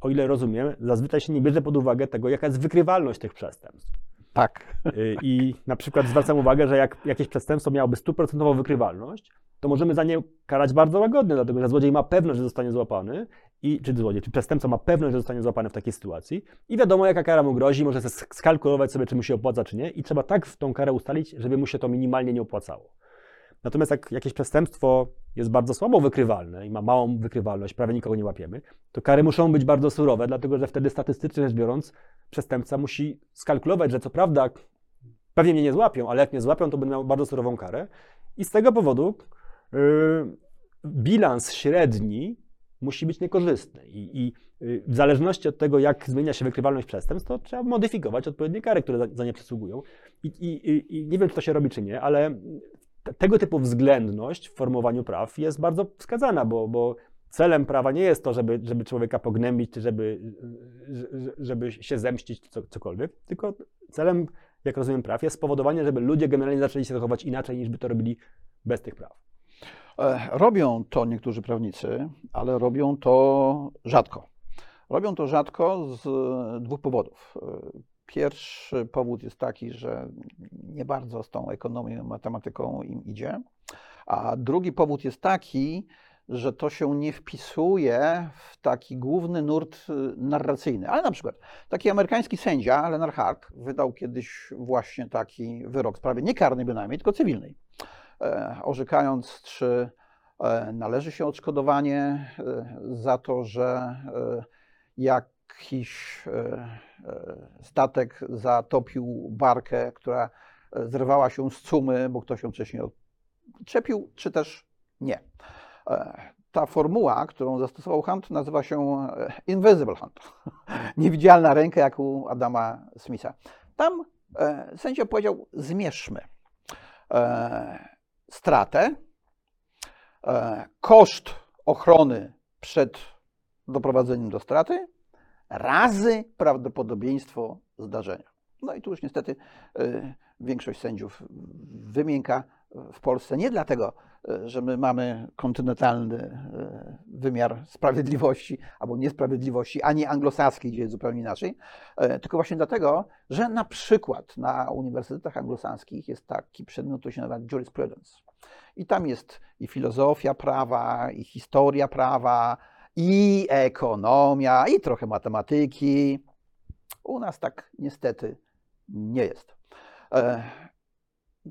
o ile rozumiem, zazwyczaj się nie bierze pod uwagę tego, jaka jest wykrywalność tych przestępstw. Tak. Y, I na przykład zwracam uwagę, że jak jakieś przestępstwo miałoby stuprocentową wykrywalność, to możemy za nie karać bardzo łagodnie, dlatego że złodziej ma pewność, że zostanie złapany i, czy złodziej, czy przestępca ma pewność, że zostanie złapany w takiej sytuacji i wiadomo, jaka kara mu grozi, może skalkulować sobie, czy mu się opłaca, czy nie i trzeba tak w tą karę ustalić, żeby mu się to minimalnie nie opłacało. Natomiast jak jakieś przestępstwo jest bardzo słabo wykrywalne i ma małą wykrywalność, prawie nikogo nie łapiemy, to kary muszą być bardzo surowe, dlatego że wtedy statystycznie rzecz biorąc, przestępca musi skalkulować, że co prawda pewnie mnie nie złapią, ale jak mnie złapią, to będę miał bardzo surową karę. I z tego powodu yy, bilans średni musi być niekorzystny. I, I, yy, w zależności od tego, jak zmienia się wykrywalność przestępstw, to trzeba modyfikować odpowiednie kary, które za, za nie przysługują. I, i, I, nie wiem, czy to się robi, czy nie, ale tego typu względność w formowaniu praw jest bardzo wskazana, bo, bo celem prawa nie jest to, żeby, żeby człowieka pognębić, czy żeby, żeby się zemścić, czy cokolwiek, tylko celem, jak rozumiem, praw jest spowodowanie, żeby ludzie generalnie zaczęli się zachować inaczej, niż by to robili bez tych praw. E, robią to niektórzy prawnicy, ale robią to rzadko. Robią to rzadko z dwóch powodów. E, Pierwszy powód jest taki, że nie bardzo z tą ekonomią, matematyką im idzie. A drugi powód jest taki, że to się nie wpisuje w taki główny nurt y, narracyjny. Ale na przykład taki amerykański sędzia, Leonard Hart, wydał kiedyś właśnie taki wyrok w sprawie nie karnej bynajmniej, tylko cywilnej, e, orzekając, czy e, należy się odszkodowanie e, za to, że jakiś statek zatopił barkę, która zrywała się z cumy, bo ktoś ją wcześniej odczepił, czy też nie. E, ta formuła, którą zastosował Hunt, nazywa się e, Invisible Hunt. *laughs* Niewidzialna ręka, jak u Adama Smitha. Tam e, sędzia powiedział: zmierzmy stratę, koszt ochrony przed doprowadzeniem do straty razy prawdopodobieństwo zdarzenia. No i tu już niestety większość sędziów wymięka w Polsce nie dlatego, e, że my mamy kontynentalny e, wymiar sprawiedliwości albo niesprawiedliwości, a nie anglosaski, gdzie jest zupełnie inaczej, e, tylko właśnie dlatego, że na przykład na uniwersytetach anglosaskich jest taki przedmiot, który się nazywa jurisprudence. I tam jest i filozofia prawa, i historia prawa, i ekonomia, i trochę matematyki. U nas tak niestety nie jest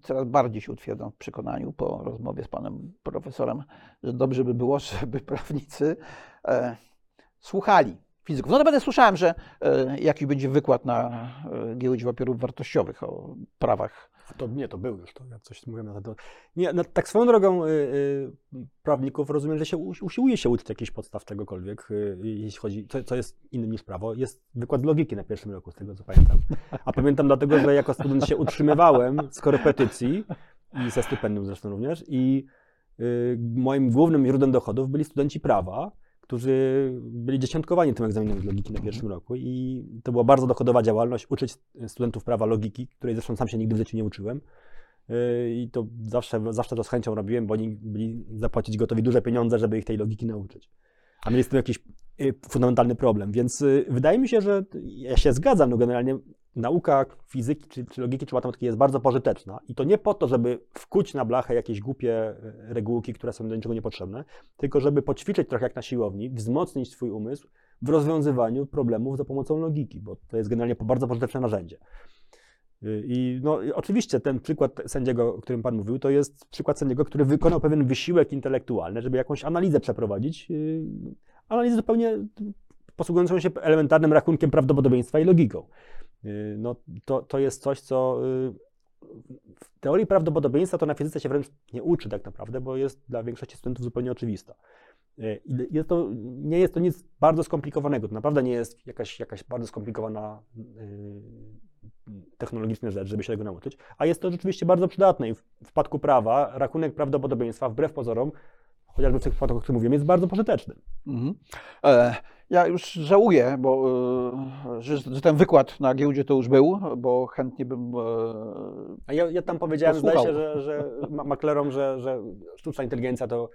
coraz bardziej się utwierdzam w przekonaniu po rozmowie z panem profesorem, że dobrze by było, *laughs* żeby prawnicy e, słuchali fizyków. No naprawdę słyszałem, że e, jakiś będzie wykład na e, giełdzie papierów wartościowych o prawach. To nie, to był już, to ja coś mówiłem na ten Nie, tak swoją drogą y, y, prawników rozumiem, że się usiłuje się uczyć jakichś podstaw czegokolwiek, y, jeśli chodzi, co, co jest innym niż prawo. Jest wykład logiki na pierwszym roku, z tego co pamiętam. A pamiętam dlatego, że jako student się utrzymywałem z korepetycji i ze stypendium zresztą również i moim głównym źródłem dochodów byli studenci prawa, którzy byli dziesiątkowani tym egzaminem z logiki na mhm. pierwszym roku i to była bardzo dochodowa działalność, uczyć studentów prawa logiki, której zresztą sam się nigdy w życiu nie uczyłem. Yy, I to zawsze, zawsze to z chęcią robiłem, bo oni byli zapłacić gotowi duże pieniądze, żeby ich tej logiki nauczyć. A mieli z tym jakiś y, fundamentalny problem. Więc y, wydaje mi się, że ja się zgadzam, no generalnie nauka fizyki, czy, czy, logiki, czy matematyki jest bardzo pożyteczna i to nie po to, żeby wkuć na blachę jakieś głupie e, regułki, które są do niczego niepotrzebne, tylko żeby poćwiczyć trochę jak na siłowni, wzmocnić swój umysł w rozwiązywaniu problemów za pomocą logiki, bo to jest generalnie bardzo pożyteczne narzędzie. Y, I no, oczywiście ten przykład sędziego, o którym Pan mówił, to jest przykład sędziego, który wykonał pewien wysiłek intelektualny, żeby jakąś analizę przeprowadzić. Y, analizę zupełnie posługującą się elementarnym rachunkiem prawdopodobieństwa i logiką. Y, no, to, to jest coś, co y, w teorii prawdopodobieństwa to na fizyce się wręcz nie uczy tak naprawdę, bo jest dla większości studentów zupełnie oczywista. Y, jest to, nie jest to nic bardzo skomplikowanego. To naprawdę nie jest jakaś, jakaś bardzo skomplikowana technologiczna rzecz, żeby się tego nauczyć, a jest to rzeczywiście bardzo przydatne i w przypadku prawa rachunek prawdopodobieństwa wbrew pozorom chociażby w tych przypadkach, o których mówiłem, jest bardzo pożyteczny. Mhm. E, ja już żałuję, bo, e, że, że, ten wykład na giełdzie to już był, bo chętnie bym. E, A ja, ja tam powiedziałem, zdaje się, że, że maklerom, że, że sztuczna inteligencja to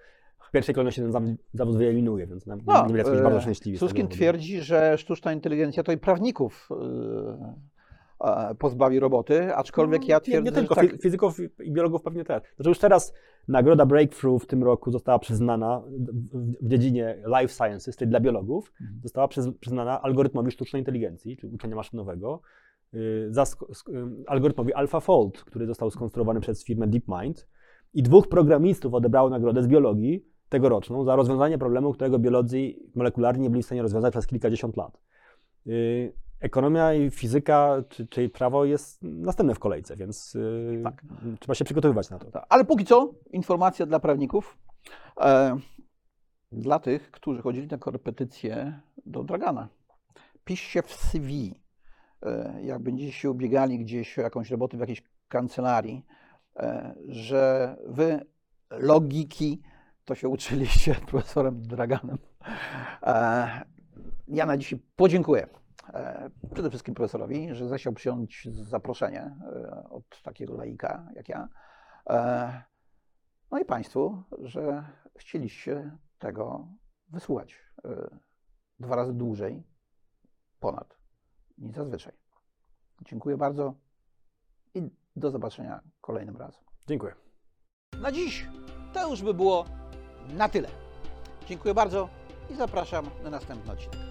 w pierwszej kolejności ten zawód wyeliminuje, więc nam, no, nie byli bardzo szczęśliwi. Suskin twierdzi, że sztuczna inteligencja to i prawników e, pozbawi roboty, aczkolwiek ja nie, twierdzę, nie tylko, że tak, fi- fizyków i biologów pewnie też. Znaczy już teraz nagroda Breakthrough w tym roku została przyznana w, dziedzinie life sciences, czyli dla biologów, Mhm. została przyz, przyznana algorytmowi sztucznej inteligencji, czyli uczenia maszynowego, yy, za ym, algorytmowi AlphaFold, który został skonstruowany przez firmę DeepMind i dwóch programistów odebrało nagrodę z biologii tegoroczną za rozwiązanie problemu, którego biolodzy molekularni nie byli w stanie rozwiązać przez kilkadziesiąt lat. Ekonomia i fizyka, czy, czyli prawo jest następne w kolejce, więc yy, Tak. trzeba się przygotowywać na to. Tak. Ale póki co, informacja dla prawników. E, dla tych, którzy chodzili na korepetycje do Dragana. Piszcie w CV, e, jak będziecie się ubiegali gdzieś o jakąś robotę w jakiejś kancelarii, e, że wy logiki to się uczyliście *laughs* profesorem Draganem. E, ja na dzisiaj podziękuję przede wszystkim profesorowi, że zechciał przyjąć zaproszenie e, od takiego laika jak ja. E, No i Państwu, że chcieliście tego wysłuchać e, dwa razy dłużej, ponad niż zazwyczaj. Dziękuję bardzo i do zobaczenia kolejnym razem. Dziękuję. Na dziś to już by było na tyle. Dziękuję bardzo i zapraszam na następny odcinek.